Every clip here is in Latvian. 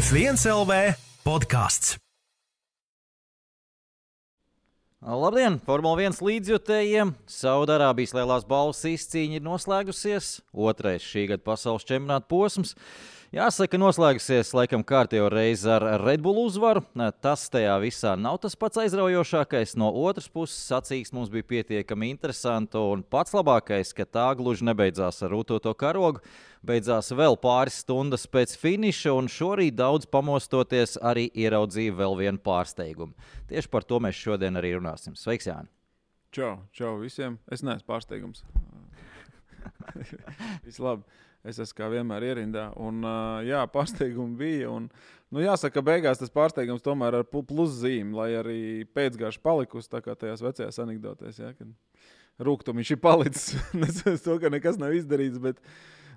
F1 LV podkāsts. Labdien, Formule 1 līdzjutējiem! Saudārābijas lielās balvas izcīņa ir noslēgusies. Otrais šī gada pasaules čempionāta posms. Jāsaka, noslēgusies laikam kārtējo reizi ar Red Bull uzvaru. Tas tajā visā nav tas pats aizraujošākais. No otras puses, sacīks mums bija pietiekami interesanti. Un pats labākais, ka tā gluži nebeidzās ar rūtoto karogu. Beidzās vēl pāris stundas pēc finiša, un šorīt daudz pamostoties arī ieraudzīja vēl vienu pārsteigumu. Tieši par to mēs šodien arī runāsim. Sveiks, Jāni! Čau, čau visiem! Es neesmu pārsteigums. Viss labi. Es esmu kā vienmēr ierindā. Un, uh, jā, pārsteigumi bija. Un, nu, jāsaka, beigās tas pārsteigums tomēr ar plus zīmi, lai arī pēcgājēji palikusi tā kā tajās vecajās anekdotēs. Ja, Rūkstoši ir palicis. es to, ka nekas nav izdarīts. Bet,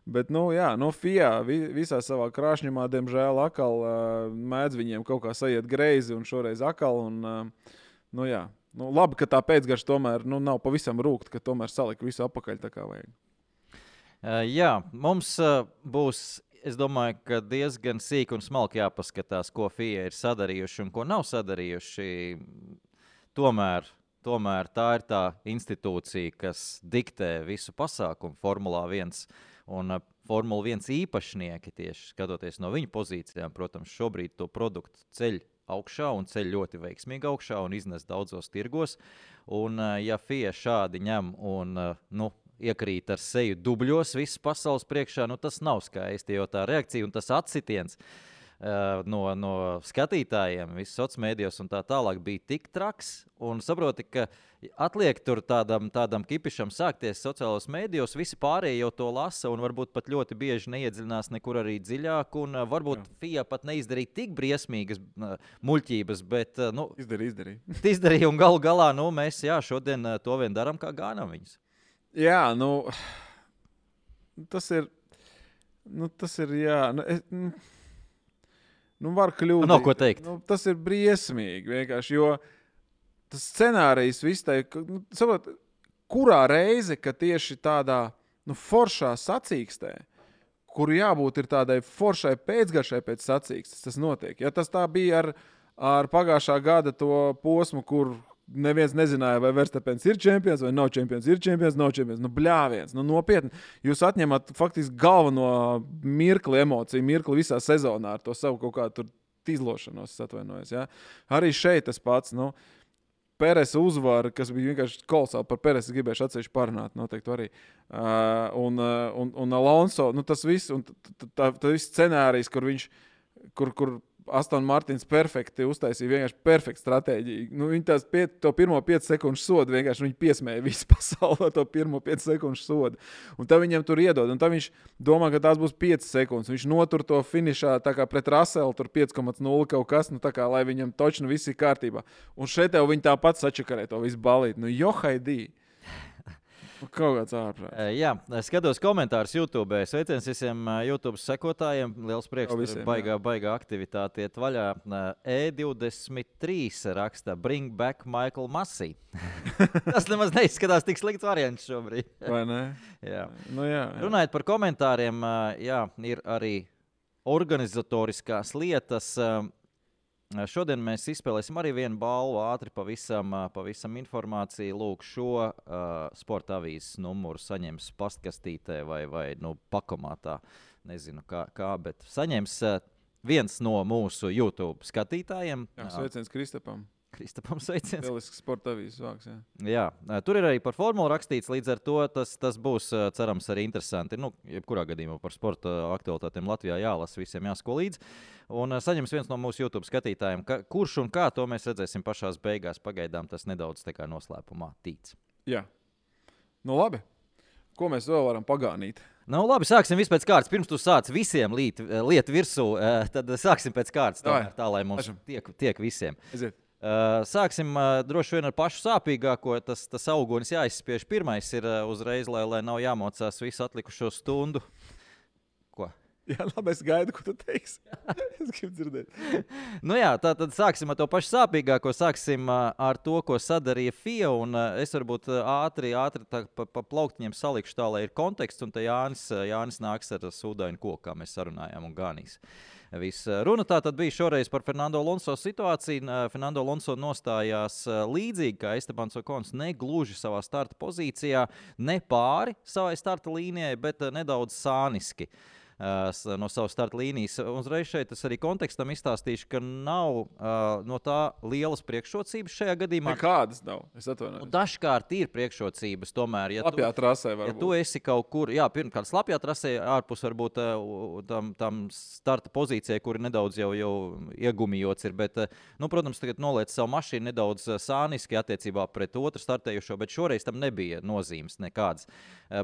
Bet, nu, jā, no FIA visā savā krāšņumā, diemžēl, atkal uh, mēdz viņiem kaut kā sajiet greizi, un šoreiz atkal. Un, uh, nu, jā, nu, labi, ka tā pēcgarša tomēr nu, nav pavisam rūkta, ka tomēr salika visu apakaļ tā kā vajag. Jā, mums būs. Es domāju, ka diezgan sīki un smalki jāpaskatās, ko FIA ir sadarījuši un ko nav sadarījuši. Tomēr, tomēr tā ir tā institūcija, kas diktē visu pasākumu Formulā 1. Un Formula 1 īpašnieki, tieši skatoties no viņu pozīcijām, protams, šobrīd to produktu ceļ augšā un ceļ ļoti veiksmīgi augšā un iznes daudzos tirgos. Un, ja FIA šādi ņem un nu, iekrīt ar seju dubļos visas pasaules priekšā, nu, tas nav skaisti. Jo tā reakcija un tas atsitiens uh, no, no skatītājiem, visas sociālajās mēdījos un tā tālāk bija tik traks. Un saproti, ka atliek tur tādam, tādam kipišam sākties sociālajos mēdījos, visi pārējie jau to lasa un varbūt pat ļoti bieži neiedziļinās nekur arī dziļāk. Un uh, varbūt Jā. FIA pat neizdarīja tik briesmīgas uh, muļķības, bet uh, nu, izdarīja. Izdarīja, izdarīja un galu galā nu, mēs jā, šodien to vien darām, kā gānam viņus. Jā, nu, tas ir. Nu, tas ir. Jā, nu, es, nu, nu var kļūt. Nav ko teikt. Nu, tas ir briesmīgi vienkārši. Jo tas scenārijs visai. Nu, saprot, kurā reize, kad tieši tādā nu, foršā sacīkstē, kur jābūt tādai foršai pēcgaršai pēc sacīkstes, tas notiek. Ja tas tā bija ar, ar pagājušā gada to posmu, kur Neviens nezināja, vai Verstapens ir čempions vai nav čempions. Ir čempions, nav čempions. Nu, bļāviens, nu, nopietni. Jūs atņemat faktiski galveno mirkli, emociju, mirkli visā sezonā ar to savu kaut kādu izlošanos, atvainojos. Ja? Arī šeit tas pats. Nu, Pērēs uzvara, kas bija vienkārši kolosāli par Pērēs. Gribēju atsevišķi parunāt, noteikti arī. Uh, un, uh, un, un Alonso, nu, tas viss, un tā viss scenārijs, kur viņš, kur, kur Aston Martins perfekti uztaisīja vienkārši perfektu stratēģiju. Nu, viņi tās pie, to pirmo 5 sekundes sodu vienkārši piesmēja visu pasauli ar to pirmo 5 sekundes sodu. Un tā viņam tur iedod. Un tā viņš domā, ka tās būs 5 sekundes. Viņš notur to finišā pret Raselu, tur 5,0 kaut kas, nu, kā, lai viņam točnu viss ir kārtībā. Un šeit jau viņi tāpat sačakarē to visu balīti. Nu, johaidī! Kaut kāds ārprāts. Jā, skatos komentārus YouTube. Sveiciens visiem YouTube sekotājiem. Liels prieks, ka baigā, baigā aktivitāte iet vaļā. E23 raksta Bring back Michael Massey. Tas nemaz neizskatās tik slikts variants šobrīd. Vai ne? jā. Nu, jā, jā. Runājot par komentāriem, jā, ir arī organizatoriskās lietas. Šodien mēs izspēlēsim arī vienu balvu, ātri pavisam, pavisam informāciju. Lūk, šo uh, sporta avīzes numuru saņems pastkastītē vai, vai nu, pakomātā. Nezinu, kā, kā bet saņems uh, viens no mūsu YouTube skatītājiem. Jā, sveiciens Kristapam. Kristapam sveiciens. Lielisks sporta avīzes vārds. Jā. jā, tur ir arī par formulu rakstīts. Līdz ar to tas, tas būs, cerams, arī interesanti. Nu, jebkurā gadījumā par sporta aktualitātēm Latvijā jālasa, visiem jāsako līdzi. Un saņems viens no mūsu YouTube skatītājiem, ka, kurš un kā to mēs redzēsim pašā beigās. Pagaidām tas nedaudz tā kā noslēpumā tīts. Jā, nu labi. Ko mēs vēl varam pagānīt? Nu, labi, sāksim pēc kārtas. Pirms tu sāc visiem liet, liet virsū, tad sāksim pēc kārtas. Tā, tā lai mums tiek, tiek visiem. Aiziet. Uh, sāksim uh, droši vien ar pašu sāpīgāko. Tas, tas augunis jāizspiež. Pirmais ir uh, uzreiz, lai, lai nav jāmocās visu atlikušo stundu. Ko? Jā, labi, es gaidu, ko tu teiksi. es gribu dzirdēt. nu jā, tā tad sāksim ar to pašu sāpīgāko. Sāksim ar to, ko sadarīja FIA. Un, es varbūt ātri, ātri pa, pa plauktņiem salikšu tā, lai ir konteksts. Un te Jānis, Jānis nāks ar sūdainu koku, kā mēs sarunājām, un ganīs. Uh, Viss runa tā tad bija šoreiz par Fernando Alonso situāciju. Fernando Alonso nostājās līdzīgi kā Estebans Okons, ne gluži savā starta pozīcijā, ne pāri savai starta līnijai, bet nedaudz sāniski. Uh, no savas starta līnijas. Uzreiz šeit es arī kontekstam izstāstīšu, ka nav uh, no tā lielas priekšrocības šajā gadījumā. Nekādas nav. Dažkārt ir priekšrocības, tomēr, ja Lapjā tu, trasē ja tu esi kaut kur, jā, pirmkārt, slapjā trasē, ārpus varbūt uh, tam, tam starta pozīcijai, kur nedaudz jau, jau iegumijots ir. Bet, nu, protams, tagad noliec savu mašīnu nedaudz sāniski attiecībā pret otru startējušo, bet šoreiz tam nebija nozīmes nekādas.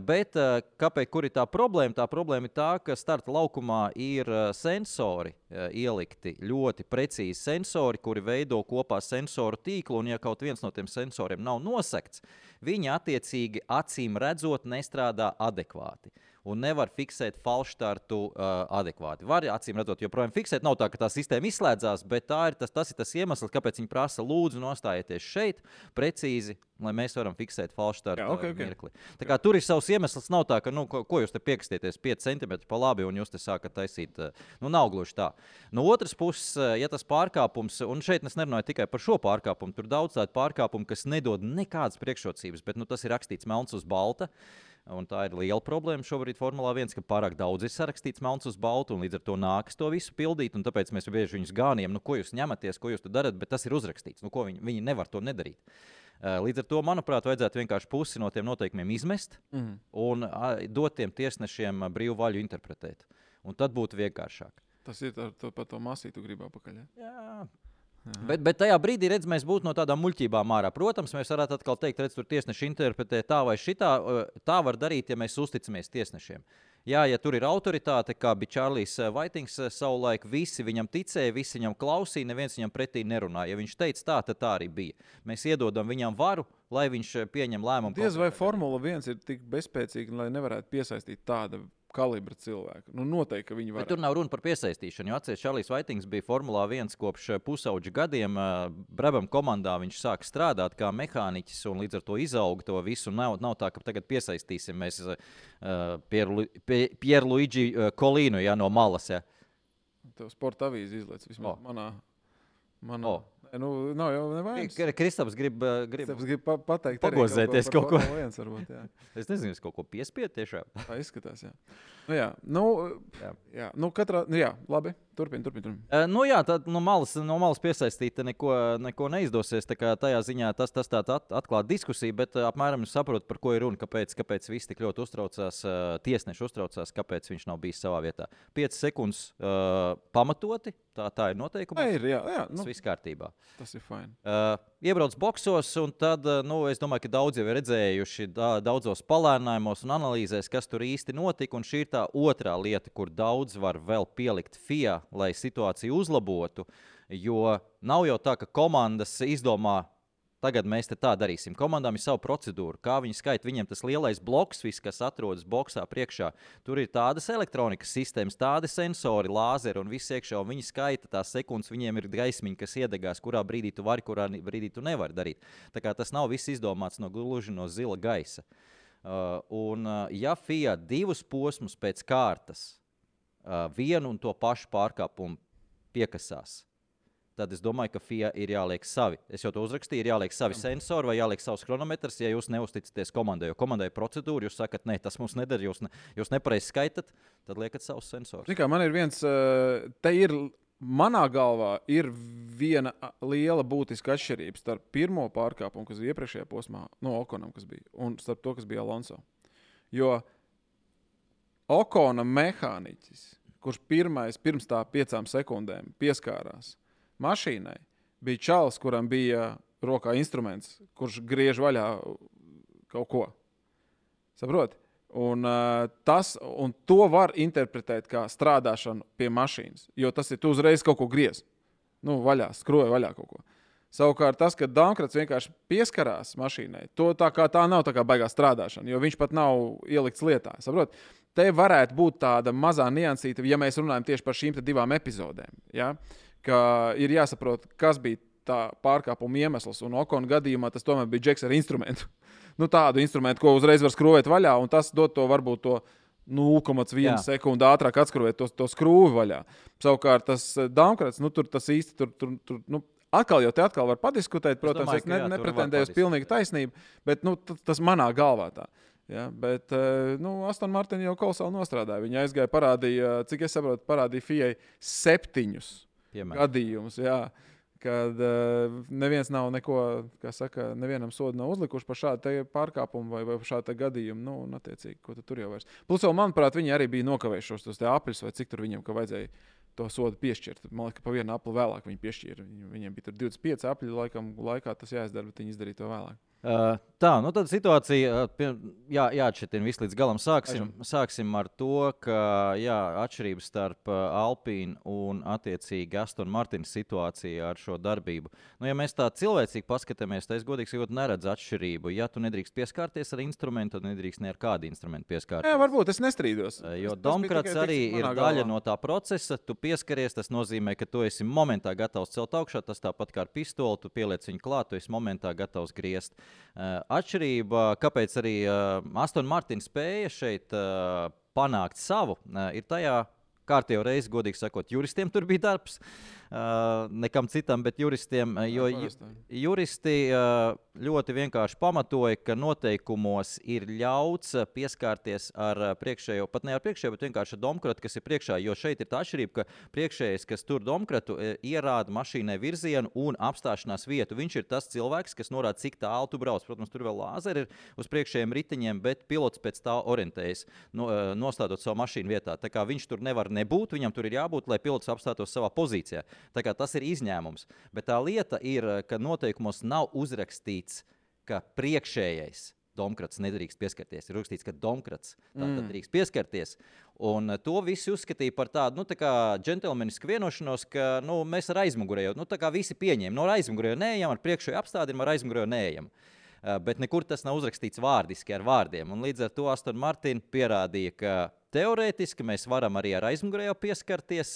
Bet kāpēc, kur ir tā problēma? Tā problēma ir tā, ka starta laukumā ir sensori ielikti, ļoti precīzi sensori, kuri veido kopā sensoru tīklu. Un, ja kaut viens no tiem sensoriem nav nosegts, viņi attiecīgi acīm redzot nestrādā adekvāti un nevar fiksēt falšstartu uh, adekvāti. Var, acīm redzot, joprojām fiksēt. Nav tā, ka tā sistēma izslēdzās, bet tā ir tas, tas ir tas iemesls, kāpēc viņi prasa, lūdzu, nostājieties šeit precīzi, lai mēs varam fiksēt falšstartu okay, okay. mirkli. Tā kā tur ir savs iemesls. Nav tā, ka, nu, ko, ko jūs te piekstieties 5 cm pa labi un jūs te sākat taisīt. Nu, nav gluži tā. No otras puses, ja tas pārkāpums, un šeit es nerunāju tikai par šo pārkāpumu, tur daudz tādu pārkāpumu, kas nedod nekādas priekšrocības, bet nu, tas ir rakstīts melns uz balta. Un tā ir liela problēma šobrīd Formulā 1, ka pārāk daudz ir sarakstīts melns uz baltu, un līdz ar to nākas to visu pildīt. Tāpēc mēs bieži viņus gāniem, nu, ko jūs ņematies, ko jūs darat, bet tas ir uzrakstīts. Nu, viņi, viņi nevar to nedarīt. Eh, līdz ar to, manuprāt, vajadzētu vienkārši pusi no tiem noteikumiem izmest mm. un dot tiem tiesnešiem brīvu vaļu interpretēt. Un tad būtu vienkāršāk. Tas ir ar to, par to masītu gribā pakaļ. Ja? Jā. Mhm. Bet, bet tajā brīdī, redz, mēs būtu no tādām muļķībām ārā. Protams, mēs varētu atkal teikt, redz, tur tiesneši interpretē tā vai šitā. Tā var darīt, ja mēs uzticamies tiesnešiem. Jā, ja tur ir autoritāte, kā bija Čārlis Vaitings savulaik, visi viņam ticēja, visi viņam klausīja, neviens viņam pretī nerunāja. Ja viņš teica tā, tad tā arī bija. Mēs iedodam viņam varu, lai viņš pieņem lēmumu. Diez vai Formula 1 ir tik bezspēcīga, lai nevarētu piesaistīt tādu kalibra cilvēku. Nu, noteikti viņi var. Tur nav runa par piesaistīšanu. Atcerieties, Čārlis Vaitings bija Formulā 1 kopš eh, pusauģa gadiem. Eh, Brabam komandā viņš sāka strādāt kā mehāniķis un līdz ar to izauga to visu. Nav, nav tā, ka tagad piesaistīsim mēs uh, Pierluigi Kolīnu ja, no malas. Ja. Tev sporta avīze izlaiž vismaz oh. manā. manā. Oh. Nu, nav jau nevajag. Kristaps grib, grib, Kristaps grib pa pateikt, pagozēties kaut. Kaut ko. Viens, varbūt, jā. es nezinu, es kaut ko piespiedu tiešām. Tā izskatās, jā. Nu, jā, nu, jā. jā. Nu, katrā, nu, jā, labi. Turpiniet, turpiniet. Turpin. Uh, nu, jā, tad no malas, no malas piesaistīt neko, neko neizdosies. Tajā ziņā tas, tas tāds at, atklāt diskusiju, bet uh, apmēram saprotu, par ko ir runa. Kāpēc, kāpēc viss tik ļoti uztraucās, uh, tiesneši uztraucās, kāpēc viņš nav bijis savā vietā. 5 sekundes uh, pamatoti, tā, tā ir noteikuma. Jā, jā, nu, tas viss kārtībā. Tas ir fajn. Uh, iebrauc boxos, un tad, nu, es domāju, ka daudz jau ir redzējuši da, daudzos palēnājumos un analīzēs, kas tur īsti notika. Un šī ir tā otrā lieta, kur daudz var vēl pielikt FIA lai situāciju uzlabotu. Jo nav jau tā, ka komandas izdomā, tagad mēs tā darīsim. Komandām ir sava procedūra, kā viņi skaita. Viņiem tas lielais bloks, viss, kas atrodas boxā priekšā, tur ir tādas elektronikas sistēmas, tādi sensori, lāzeri un viss iekšā. Un viņi skaita tās sekundes, viņiem ir gaismiņa, kas iedegās, kurā brīdī tu vari, kurā brīdī tu nevari darīt. Tā kā tas nav viss izdomāts no gluži no zila gaisa. Uh, un, uh, ja FIA divus posmus pēc kārtas uh, vienu un to pašu pārkāpumu piekasās. Tad es domāju, ka FIA ir jāliek savi. Es jau to uzrakstīju, ir jāliek savi sensori vai jāliek savs chronometrs, ja jūs neusticaties komandai. Jo komandai procedūra, jūs sakat, nē, tas mums neder, jūs, ne, jūs nepareizi skaitat, tad liekat savus sensorus. Kā man ir viens, te ir manā galvā ir viena liela būtiska atšķirība starp pirmo pārkāpumu, kas bija iepriekšējā posmā, no Okonam, kas bija, un starp to, kas bija Alonso. Jo Okona mehāniķis, kurš pirmais pirms tā piecām sekundēm pieskārās mašīnai, bija čalis, kuram bija rokā instruments, kurš griež vaļā kaut ko. Saproti? Un, uh, tas, un to var interpretēt kā strādāšanu pie mašīnas, jo tas ir tu uzreiz kaut ko griez. Nu, vaļā, skroja vaļā kaut ko. Savukārt, tas, ka Dankrats vienkārši pieskarās mašīnai, to tā, tā nav tā kā baigā strādāšana, jo viņš pat nav ielikts lietā. Saprot? Te varētu būt tāda mazā niansīta, ja mēs runājam tieši par šīm divām epizodēm. Ja? Ka ir jāsaprot, kas bija tā pārkāpuma iemesls. Un Okona gadījumā tas tomēr bija džeks ar instrumentu. nu, tādu instrumentu, ko uzreiz var skrūvēt vaļā, un tas dod to varbūt to 0,1 Jā. sekundi ātrāk atskrūvēt to, to skrūvi vaļā. Savukārt tas Dunkrats, nu, tur tas īsti tur, tur, tur nu, atkal jau te atkal var padiskutēt. Protams, domāju, es, ne, jā, nepretendēju uz pilnīgu taisnību, bet nu, tas, manā galvā tā. Ja, bet eh, nu, Aston Martin jau kolosāli nostrādāja. Viņa aizgāja, parādīja, cik es saprotu, parādīja Fijai septiņus Piemēram. gadījumus. Jā. Kad uh, neviens nav neko, kā saka, nevienam sodu nav uzlikuši par šādu pārkāpumu vai, vai par šādu gadījumu. Nu, un, attiecīgi, ko tu tur jau vairs. Plus, vēl, manuprāt, viņi arī bija nokavējušos tos apļus, vai cik tur viņiem vajadzēja to sodu piešķirt. Man liekas, ka pa vienu apli vēlāk viņi piešķīra. Viņ- Viņiem bija tur 25 apļu laikam, laikā tas jāizdara, bet viņi izdarīja to vēlāk. Uh, tā, nu tad situācija, pie- jā, jāatšķirtina viss līdz galam. Sāksim, sāksim ar to, ka jā, atšķirības starp uh, Alpīnu un attiecīgi Astonu Martinu situāciju ar šo darbību. Nu, ja mēs tā cilvēcīgi paskatāmies, tad es godīgi sakot, neredzu atšķirību. Ja tu nedrīkst pieskarties ar instrumentu, tad nedrīkst ne ar kādu instrumentu pieskarties. Jā, varbūt es nestrīdos. Jo Domkrats arī ir daļa galvā. no tā procesa. Tu pieskaries, tas nozīmē, ka tu esi momentā gatavs celt augšā. Tas tāpat kā ar pistoli, tu pieliec viņu klāt, tu esi momentā gatavs griezt. Uh, atšķirība, kāpēc arī uh, Aston Martin spēja šeit uh, panākt savu, ir tajā. Kārtējo reizi, godīgi sakot, juristiem tur bija darbs. Uh, nekam citam, bet juristiem. Jo. Juristi ļoti vienkārši pamatoja, ka noteikumos ir ļauts pieskarties ar priekšējo, pat ne ar priekšējo, bet vienkārši ar domkratu, kas ir priekšā. Jo šeit ir tā atšķirība, ka priekšējais, kas tur domkratu, ierāda mašīnai virzienu un apstāšanās vietu. Viņš ir tas cilvēks, kas norāda, cik tālu tu brauc. Protams, tur vēl lāzeri ir uz priekšējiem riteņiem, bet pilots pēc tā orientējas, no, nostādot savu mašīnu vietā. Tā kā viņš tur nevar nebūt, viņam tur ir jābūt, lai pilots apstātos savā pozīcijā. Tas ir izņēmums. Bet tā lieta ir, ka noteikumos nav uzrakstīts, ka priekšējais domkrats nedrīkst pieskarties. Ir rakstīts, ka domkrats mm. drīkst pieskarties. Un eh, to visi uzskatīja par tādu nu, tā džentlmenisku vienošanos, ka nu, mēs ar aizmugurēju, nu, tā kā visi pieņēma, no aizmugurēju neejam, ar priekšēju apstādinājumu, ar aizmugurēju neejam. Uh, bet nekur tas nav uzrakstīts vārdiski ar vārdiem. Un līdz ar to Aston Martin pierādīja, ka teorētiski mēs varam arī ar aizmugurējo pieskarties.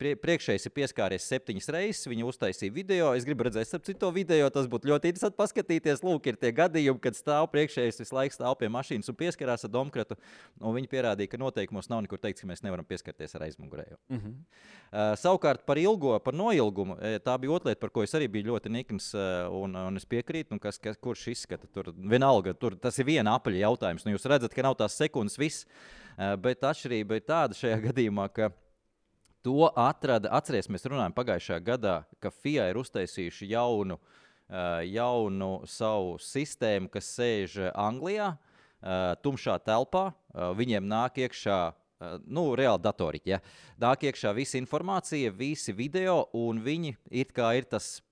Prie, priekšējais ir pieskāries septiņas reizes, viņa uztaisīja video. Es gribu redzēt, ap citu video. Tas būtu ļoti interesanti paskatīties. Lūk, ir tie gadījumi, kad stāv priekšējais visu laiku stāv pie mašīnas un pieskarās ar domkratu. Viņi pierādīja, ka noteikumos nav nekur teikts, ka mēs nevaram pieskarties ar aizmugurējo. Mm -hmm. Uh, savukārt par ilgo, par noilgumu, tā bija otra lieta, par ko es arī biju ļoti nikns. Un, un es piekrītu, un kas, kas, kurš izskata tur vienalga. Tur, tas ir viena apaļa jautājums. Nu, jūs redzat, ka nav tās sekundes viss. Uh, bet atšķirība ir tāda šajā gadījumā, ka to atrada. Atcerieties, mēs runājam pagājušajā gadā, ka FIA ir uztaisījuši jaunu, uh, jaunu savu sistēmu, kas sēž Anglijā, uh, tumšā telpā. Viņiem nāk iekšā. Nu, reāli datoriķi. Ja. Nāk iekšā visa informācija, visi video, un viņi it kā ir tas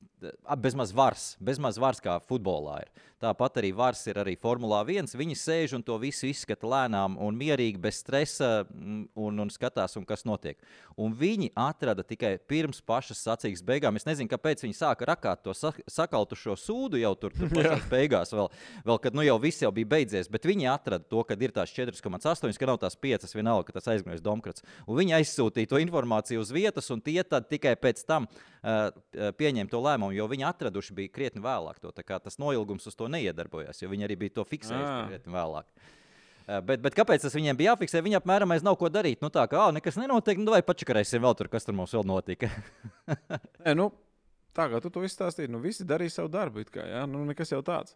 bezmaz vars, bezmaz vars kā futbolā. Ir. Tāpat arī vars ir arī Formulā 1. Viņi sēž un to visu izskata lēnām un mierīgi, bez stresa mm, un, un skatās, un kas notiek. Un viņi atrada tikai pirms pašas sacīkstes beigām. Es nezinu, kāpēc viņi sāka rakāt to sa sakaltušo sūdu jau tur, tur pašās beigās, vēl, vēl kad nu jau viss jau bija beidzies. Bet viņi atrada to, ka ir tās 4,8, ka nav tās 5, vienalga, ka tas aizgājis Domkrats. Un viņi aizsūtīja to informāciju uz vietas, un tie tad tikai pēc tam uh, pieņēma to lēmumu, jo viņi atraduši bija krietni vēlāk. To, tas noilgums uz to neiedarbojās, jo viņi arī bija to fiksējuši Ā. krietni vēlāk. Uh, Bet, bet kāpēc tas viņiem bija jāfiksē? Viņi apmēram aiz nav ko darīt. Nu, tā kā ah, nekas nenotiek, nu, vai pačakarēsim vēl tur, kas tur mums vēl notika. Nē, nu, tā kā tu to visu stāstīji, nu visi darīja savu darbu. Kā, ja? nu, nekas jau tāds.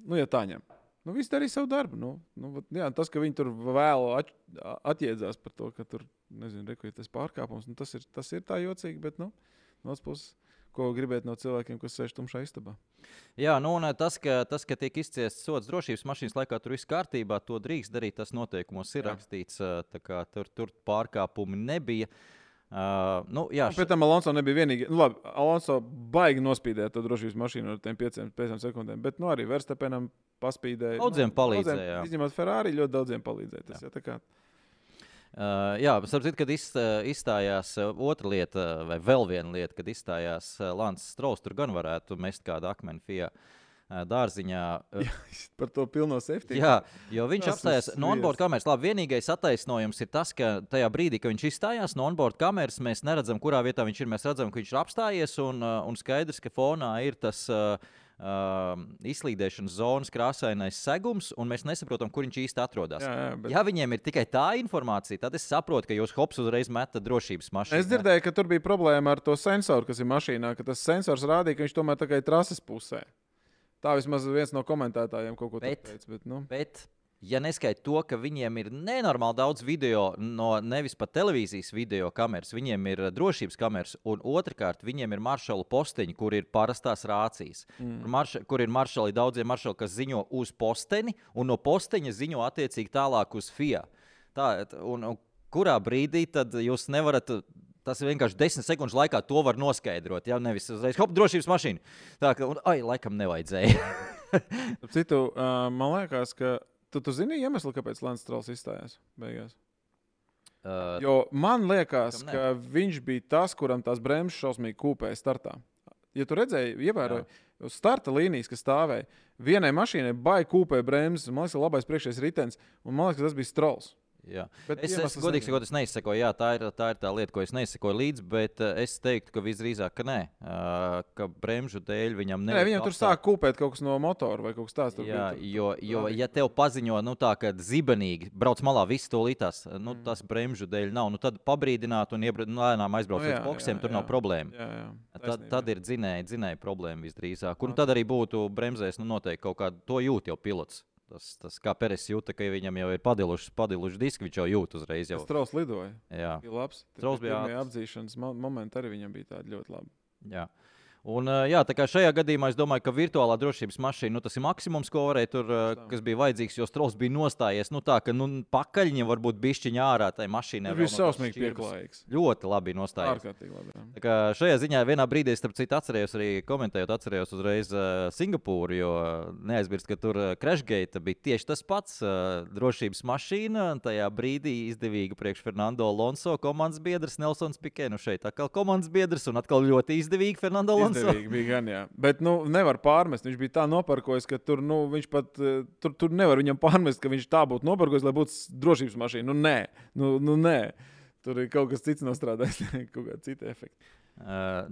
Nu, ja tā ņem. Nu, visi darīja savu darbu. Nu, nu, jā, tas, ka viņi tur vēl at, atjēdzās par to, ka tur nezinu, reku, ir tas pārkāpums, nu, tas, ir, tas ir tā jocīgi. Bet nu, no otras puses, ko gribēt no cilvēkiem, kas sēž tumšā istabā. Jā, nu, un tas ka, tas, ka tiek izciests sots drošības mašīnas laikā, tur viss kārtībā, to drīkst darīt. Tas noteikumos ir Jā. rakstīts, tā kā tur, tur pārkāpumi nebija. Uh, nu, jā, Pēc tam Alonso nebija vienīgais. Nu, labi, Alonso baigi nospīdēja to drošības mašīnu ar tiem pieciem, pieciem sekundēm, bet nu, arī Verstapenam paspīdēja. Daudziem nu, palīdzēja. Daudziem, izņemot Ferrari, ļoti daudziem palīdzēja. Tas, jā. Jā, Uh, jā, sapratu, kad iz, izstājās otra lieta, vai vēl viena lieta, kad izstājās Lans Strauss, tur gan varētu mest kādu akmeni uh, dārziņā. Uh, par to pilno safety. Jā, jo viņš Tas apstājās no onboard kameras. Labi, vienīgais attaisnojums ir tas, ka tajā brīdī, kad viņš izstājās no onboard kameras, mēs neredzam, kurā vietā viņš ir. Mēs redzam, ka viņš ir apstājies un, un skaidrs, ka fonā ir tas. Uh, uh, izslīdēšanas zonas krāsainais segums, un mēs nesaprotam, kur viņš īsti atrodas. Jā, jā, bet... Ja viņiem ir tikai tā informācija, tad es saprotu, ka jūs hops uzreiz metat drošības mašīnu. Es dzirdēju, ka tur bija problēma ar to sensoru, kas ir mašīnā, ka tas sensors rādīja, ka viņš tomēr tikai trases pusē. Tā vismaz viens no komentētājiem kaut ko Bet- teica. Bet, nu, Bet, ja neskaidro to, ka viņiem ir nenormāli daudz video, no nevis pat televīzijas video kameras, viņiem ir eh, drošības kameras, un otrkārt, viņiem ir maršalu posteņi, kur ir parastās rācijas. Mm. Marš, kur ir maršali, daudzie maršali, kas ziņo uz posteni, un no posteņa ziņo attiecīgi tālāk uz FIA. Tā, un, un kurā brīdī tad jūs nevarat. Tas vienkārši desmit sekundes laikā to var noskaidrot. Jā, nevis uzreiz, hop, drošības mašīna. Tā kā, un, ai, laikam nevajadzēja. Citu, uh, man liekas, ka tu, tu zini iemeslu, kāpēc Lans Strāls izstājās beigās. uh, Jo man liekas, ka viņš bija tas, kuram tās bremzes šausmīgi kūpēja startā. Ja tu redzēji, ievēroji uz starta līnijas, kas stāvēja, vienai mašīnai baigi kūpēja bremzes, man liekas, labais priekšējais ritenis, un man liekas, ka tas bija strauls. Jā. Bet Es, es godīgi sakot, es neizsakoju, jā, tā ir, tā ir tā lieta, ko es neizsakoju līdzi, bet uh, es teiktu, ka visdrīzāk, ka nē, uh, ka bremžu dēļ viņam Nē, nebija viņam tur sāk kūpēt kaut kas no motora vai kaut kas tāds. Jā, bija, jo, jo ja tev paziņo, nu, tā, ka zibenīgi brauc malā, viss to lītās, nu, Mm. tas bremžu dēļ nav, nu, tad pabrīdināt un iebra- nu, lēnām aizbraukt Nu, uz jā, boxiem, jā, tur nav jā. problēma. Jā, jā. Tad, tad ir dzinēja, dzinēja problēma visdrīzāk. Un Nu, tad arī būtu bremzēs, nu, noteikti kaut kāda to jūt jau pilots. Tas, tas kā Peres jūta, ka viņam jau ir padiluši, padiluši diski, viņš jau jūt uzreiz. Jau. Strauss lidoja. Jā. Bija labs. Strauss bija pirmie ātrs. apzīšanas mo momenti arī viņam bija tādi ļoti labi. Jā. Un, jā, tā kā šajā gadījumā es domāju, ka virtuālā drošības mašīna nu, tas ir maksimums, ko varēja tur, kas bija vajadzīgs. Jo Strauss bija nostājies nu, tā, ka nu, pakaļņi varbūt bišķiņā ārā tajā mašīnā. Viņš vēl bija šķirnes. pieklājīgs. Ļoti labi nostājies. Ārkārtīgi labi. kā šajā ziņā vienā brīdī es starp citu atcerējos, arī komentējot, atcerējos uzreiz uh, Singapūru, jo neaizmirst, ka tur Crashgate bija tieši tas pats uh, drošības mašīna. Tajā brīdī izdevīgi priekš Fernando Alonso komandas biedrs Nelsons Pikē. Nu šeit atkal komandas biedrs un atkal ļoti izdevīgi Fernando Alonso. Izdevīgi bija gan, jā. Bet, nu, nevar pārmest. Viņš bija tā noparkojis, ka tur, nu, viņš pat, eh, tur, tur nevar viņam pārmest, ka viņš tā būtu noparkojis, lai būtu drošības mašīna. Nu, nē, nu, nu, nē. Tur ir kaut kas cits nostrādājis, kaut kāda cita efekta.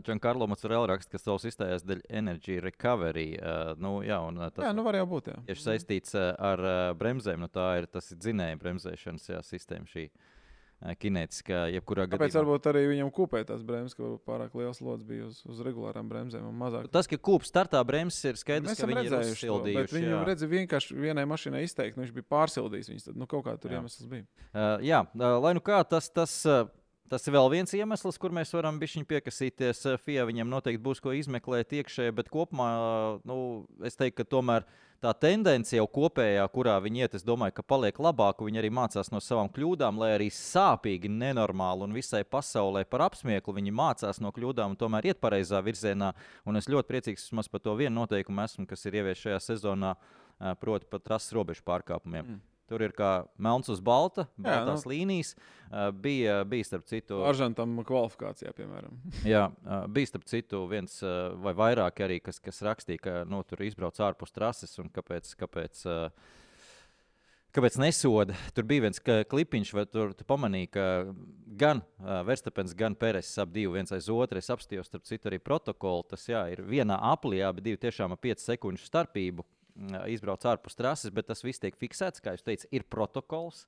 Giancarlo Macerēla raksta, ka savs izstājās dēļ Energy Recovery. Uh, nu, jā, un, uh, tas Jā, nu var jau būt. Jā. tieši saistīts uh, ar uh, bremzēm. Nu, tā ir tas ir dzinēja bremzēšanas jā, sistēma šī. uh, Kinētiskā, jebkurā gadījumā. varbūt arī viņam kūpēja tās bremzes, ka pārāk liels slods bija uz, uz regulārām bremzēm un mazāk? Tas, ka kūpes startā bremzes ir skaidrs, Mēs ka viņi ir to, uzsildījuši. viņi jā. redz vienkārši vienai mašīnai izteikti, nu, viņš bija pārsildījis viņas. Tad, nu, kaut kā tur Jā. iemesls bija. Uh, jā, uh, lai nu kā tas, tas, uh, tas ir vēl viens iemesls, kur mēs varam piekasīties. Uh, FIA viņam noteikti būs ko izmeklēt iekšēji, bet kopumā uh, nu, es teiktu, ka tomēr tā tendence jau kopējā, kurā viņi iet, es domāju, ka paliek labāk. Viņi arī mācās no savām kļūdām, lai arī sāpīgi, nenormāli un visai pasaulē par apsmieklu. Viņi mācās no kļūdām un tomēr iet pareizā virzienā. Un es ļoti priecīgs par to vienu noteikumu esmu, kas ir ievies šajā sezonā, proti, par trases robežu pārkāpumiem. Mm. Tur ir kā melns uz balta, baltās jā, nu. līnijas. Uh, bija, bija starp citu, Aržantam kvalifikācijā, piemēram. jā, uh, bija starp citu viens uh, vai vairāk arī, kas, kas rakstīja, ka nu, tur izbrauc ārpus trases un kāpēc. kāpēc Kāpēc nesoda? Tur bija viens klipiņš, vai tur tu pamanīji, ka gan uh, Verstapens, gan Pēters ap divu viens aiz otru. Es apstājos, starp citu, arī protokolu. Tas jā, ir vienā aplī, abi divi tiešām ar 5 sekundžu starpību izbrauc ārpus trases, bet tas viss tiek fiksēts. Kā jūs teicāt, ir protokols.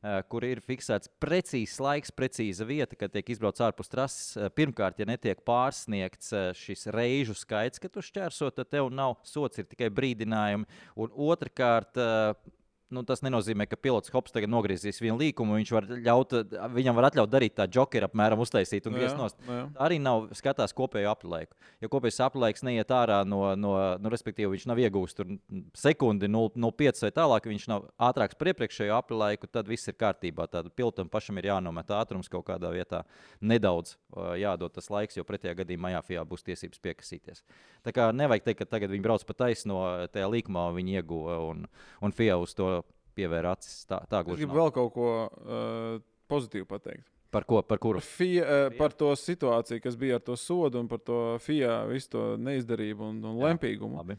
Uh, kur ir fiksēts precīzs laiks, precīza vieta, kad tiek izbraukts ārpus trases. Uh, Pirmkārt, ja netiek pārsniegts šis reižu skaits, kad tu šķērso, tad tev nav sots, ir tikai brīdinājumi. Un otrkārt, uh, nu, tas nenozīmē, ka pilots Hops tagad nogriezīs vienu līkumu. Viņš var ļaut, viņam var atļaut darīt tā jokeru apmēram uztaisīt un Nu griezt nost. nu jā. Tā arī nav skatās kopējo aplaiku. Ja kopējais aplaiks neiet ārā no, no nu, respektīvi, viņš nav iegūst tur sekundi 0,5 vai tālāk, viņš nav ātrāks par iepriekšējo aplaiku, tad viss ir kārtībā. Tad pilotam pašam ir jānomet ātrums kaut kādā vietā, nedaudz uh, jādod tas laiks, jo pretējā gadījumā jāfijā būs tiesības piekasīties. Tā kā nevajag teikt, ka tagad viņi brauc pa taisno tajā līkumā, viņi ieguva un, un FIA uz to pievēra acis. Tā, tā Es gluži gribu nav. vēl kaut ko uh, pozitīvu pateikt. Par ko? Par kuru? Par, FIA, uh, par to situāciju, kas bija ar to sodu un par to FIA visu to neizdarību un, un Jā, lempīgumu. Labi.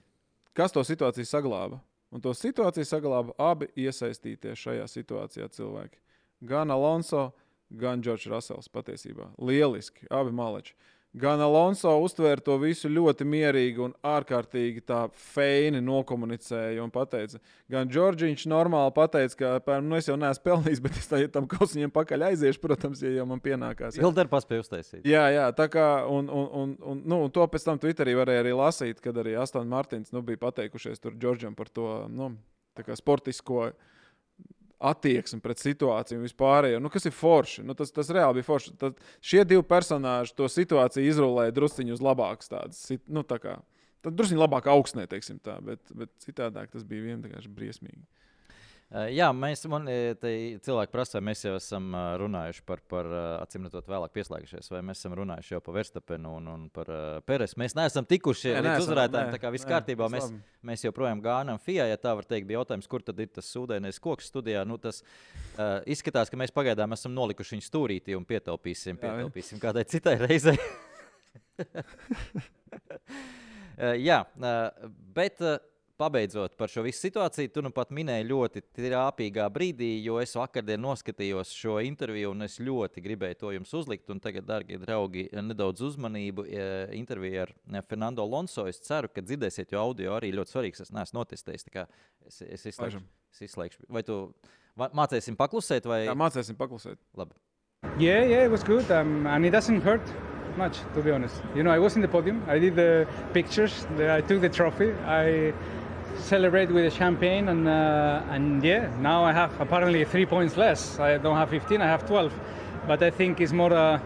Kas to situāciju saglāba? Un to situāciju saglāba abi iesaistītie šajā situācijā cilvēki. Gan Alonso, gan Džordžs Rasels patiesībā. Lieliski, abi maleči. Gan Alonso uztvēra to visu ļoti mierīgi un ārkārtīgi tā feini nokomunicēja un pateica. Gan Džordžiņš normāli pateica, ka, piemēram, nu, es jau neesmu pelnījis, bet es tā, tam kausiņiem pakaļ aiziešu, protams, ja jau man pienākās. Ilgi paspēja uztaisīt. Jā, jā, tā kā, un, un, un, un, nu, un to pēc tam Twitterī varēja arī lasīt, kad arī Astonis Martins nu, bija pateikušies tur Džordžam par to nu, tā kā sportisko attieksmi pret situāciju un vispārējo. Nu, kas ir forši? Nu, tas, tas reāli bija forši. Tad šie divi personāļi to situāciju izrulēja drusciņu uz labākas tādas. Nu, tā kā, tad drusciņi labāk augstnē, teiksim tā, bet, bet citādāk tas bija vienkārši briesmīgi. Jā, mēs man, cilvēki prasa, vai mēs jau esam runājuši par, par acīm redzot, vēlāk pieslēgušies, vai mēs esam runājuši jau par Verstapenu un, un par Peresu. Mēs neesam tikuši Nē, līdz uzvarētājiem, tā kā viss kārtībā. Mēs, labi. mēs joprojām gānam FIA, ja tā var teikt, bija jautājums, kur tad ir tas sūdainais koks studijā. Nu, tas uh, izskatās, ka mēs pagaidām esam nolikuši viņu stūrītī un pietaupīsim, Jā, pietaupīsim kādai citai reizei. Jā, bet uh, pabeidzot par šo visu situāciju, tu nu pat minēji ļoti trāpīgā brīdī, jo es vakardien noskatījos šo interviju un es ļoti gribēju to jums uzlikt. Un tagad, darbie draugi, nedaudz uzmanību. eh, Intervija ar eh, Fernando Lonso. Es ceru, ka dzirdēsiet, jo audio arī ļoti svarīgs. Es neesmu notestējis. kā Es, es, izslēgšu, es izslēgšu. Vai tu mācīsim paklusēt? Vai... Jā, mācīsim paklusēt. Labi. Yeah, yeah, it was good, um, and it doesn't hurt much, to be honest. You know, I was in the podium. I did the pictures. The, I took the trophy. I celebrate with the champagne, and uh, and yeah, now I have apparently three points less. I don't have 15. I have 12, but I think it's more a,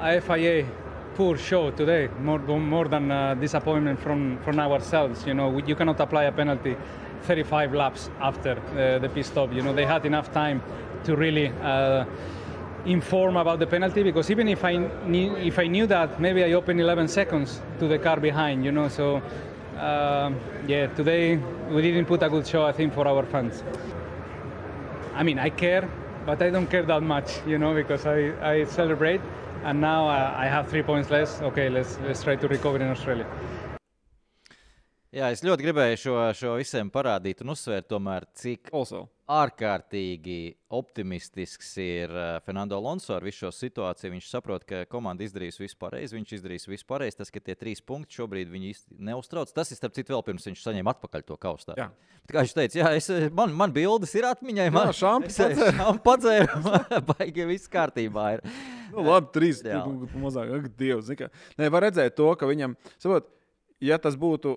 a FIA poor show today, more more than uh, disappointment from from ourselves. You know, you cannot apply a penalty 35 laps after uh, the pit stop. You know, they had enough time to really. Uh, inform about the penalty because even if I knew, if I knew that maybe I opened 11 seconds to the car behind you know so um, yeah today we didn't put a good show I think for our fans. I mean I care but I don't care that much you know because I, I celebrate and now uh, I have three points less. Okay let's let's try to recover in Australia Jā, es ļoti gribēju šo, šo visiem parādīt un uzsvērt, tomēr, cik Also. ārkārtīgi optimistisks ir uh, Fernando Alonso ar visu šo situāciju. Viņš saprot, ka komanda izdarīs visu pareizi, viņš izdarīs visu pareizi. Tas, ka tie trīs punkti šobrīd viņu īsti neuztrauc, tas ir starp citu vēl pirms viņš saņēma atpakaļ to. Bet, kā viņš teica, jā, es, man, man bildes ir atmiņai. Man, šāmpi padzēru, baigi viss kārtībā. Ir. Nu, labi, trīs mazāk. Ak, Dievs. Nē, var redzēt to, ka viņam, saprot, ja tas būtu.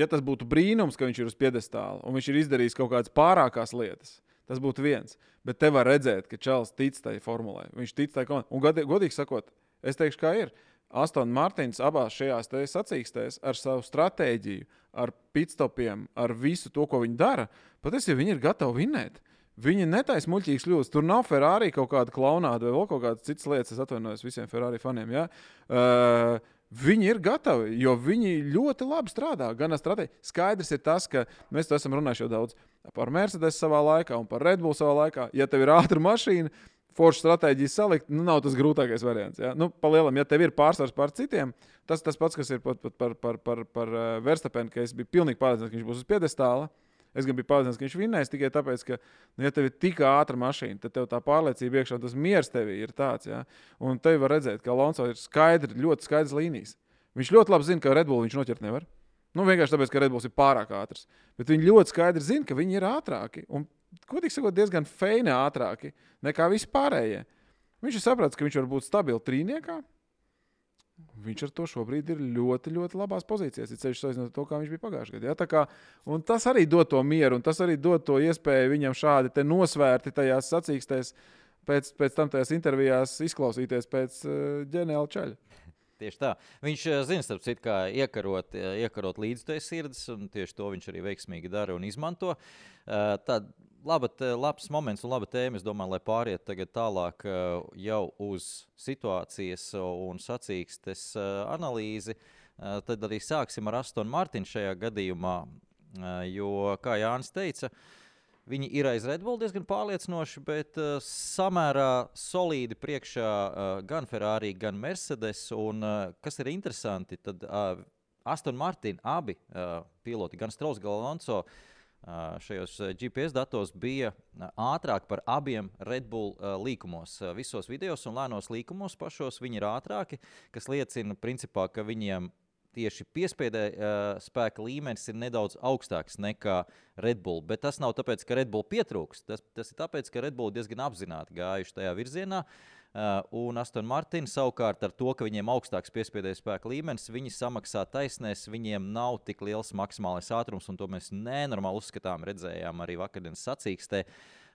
Ja tas būtu brīnums, ka viņš ir uz piedestāla un viņš ir izdarījis kaut kādas pārākās lietas, tas būtu viens. Bet te var redzēt, ka Čels tic tai formulē. Viņš tic tai komandai. Un gadi- godīgi sakot, es teikšu, kā ir. Astons Martins abās šajās sacīkstēs ar savu stratēģiju, ar pitstopiem, ar visu to, ko viņi dara. Patiesībā viņi ir gatavi vinēt. Viņi netaisa muļķīgas kļūdas. Tur nav Ferrari kaut kāda klaunāda vai vēl kaut kādas citas lietas. Es atvainojos visiem Ferrari faniem. Ja? Uh, viņi ir gatavi, jo viņi ļoti labi strādā. Gan ar stratēģiju. Skaidrs ir tas, ka mēs to esam runājuši jau daudz par Mercedes savā laikā un par Red Bull savā laikā. Ja tev ir ātrā mašīna, forša stratēģija salikt, nu, nav tas grūtākais variants. Ja? Nu, Palielam, ja tev ir pārsvars pār citiem, tas tas pats, kas ir pat, pat par, par, par, par uh, Verstapenu, ka es biju pilnīgi pārliecināts, ka viņš būs uz piedestāla. Es gan biju pārliecināts, ka viņš vinnēs tikai tāpēc, ka, nu, ja tev ir tik ātra mašīna, tad tev tā pārliecība iekšā, tas miers tevī ir tāds. Ja? Un te var redzēt, ka Alonso ir skaidri, ļoti skaidrs līnijas. Viņš ļoti labi zina, ka Red Bull viņš noķert nevar. Nu, vienkārši tāpēc, ka Red Bulls ir pārāk ātrs. Bet viņi ļoti skaidri zina, ka viņi ir ātrāki. Un, godīgi sakot, diezgan feini ātrāki nekā vispārējie. Viņš ir sapratis, ka viņš var būt stabils trīniekā. Viņš ar to šobrīd ir ļoti, ļoti labās pozīcijās. Ir ceļš salīdzinot ar to, kā viņš bija pagājušajā gadā. Ja? Kā, tas arī dod to mieru, un tas arī dod to iespēju viņam šādi nosvērti tajās sacīkstēs, pēc, pēc tam tajās intervijās izklausīties pēc uh, ģeniāla ceļa. Tieši tā. Viņš eh, zina, starp citu, kā iekarot, eh, iekarot līdzi to sirds, un tieši to viņš arī veiksmīgi dara un izmanto. Tad laba, labs moments un laba tēma, es domāju, lai pāriet tālāk eh, jau uz situācijas un sacīkstes eh, analīzi. Eh, Tad arī sāksim ar Astonu Martinu šajā gadījumā, eh, jo, kā Jānis teica, Viņi ir aiz Redbull diezgan pārliecinoši, bet uh, samērā solīdi priekšā uh, gan Ferrari, gan Mercedes. Un, uh, kas ir interesanti, tad uh, Aston Martin abi uh, piloti, gan Strauss, gan Alonso, uh, šajos GPS datos bija ātrāk par abiem Red Bull līkumos. Visos videos un lēnos līkumos pašos viņi ir ātrāki, kas liecina, principā, ka viņiem tieši piespēdē uh, spēka līmenis ir nedaudz augstāks nekā Red Bull. Bet tas nav tāpēc, ka Red Bull pietrūks. Tas, tas ir tāpēc, ka Red Bull diezgan apzināti gājuši tajā virzienā. Uh, un Aston Martin savukārt ar to, ka viņiem augstāks piespēdējas spēka līmenis, viņi samaksā taisnēs, viņiem nav tik liels maksimālais ātrums, un to mēs nenormāli uzskatām, redzējām arī vakardienas sacīkstē.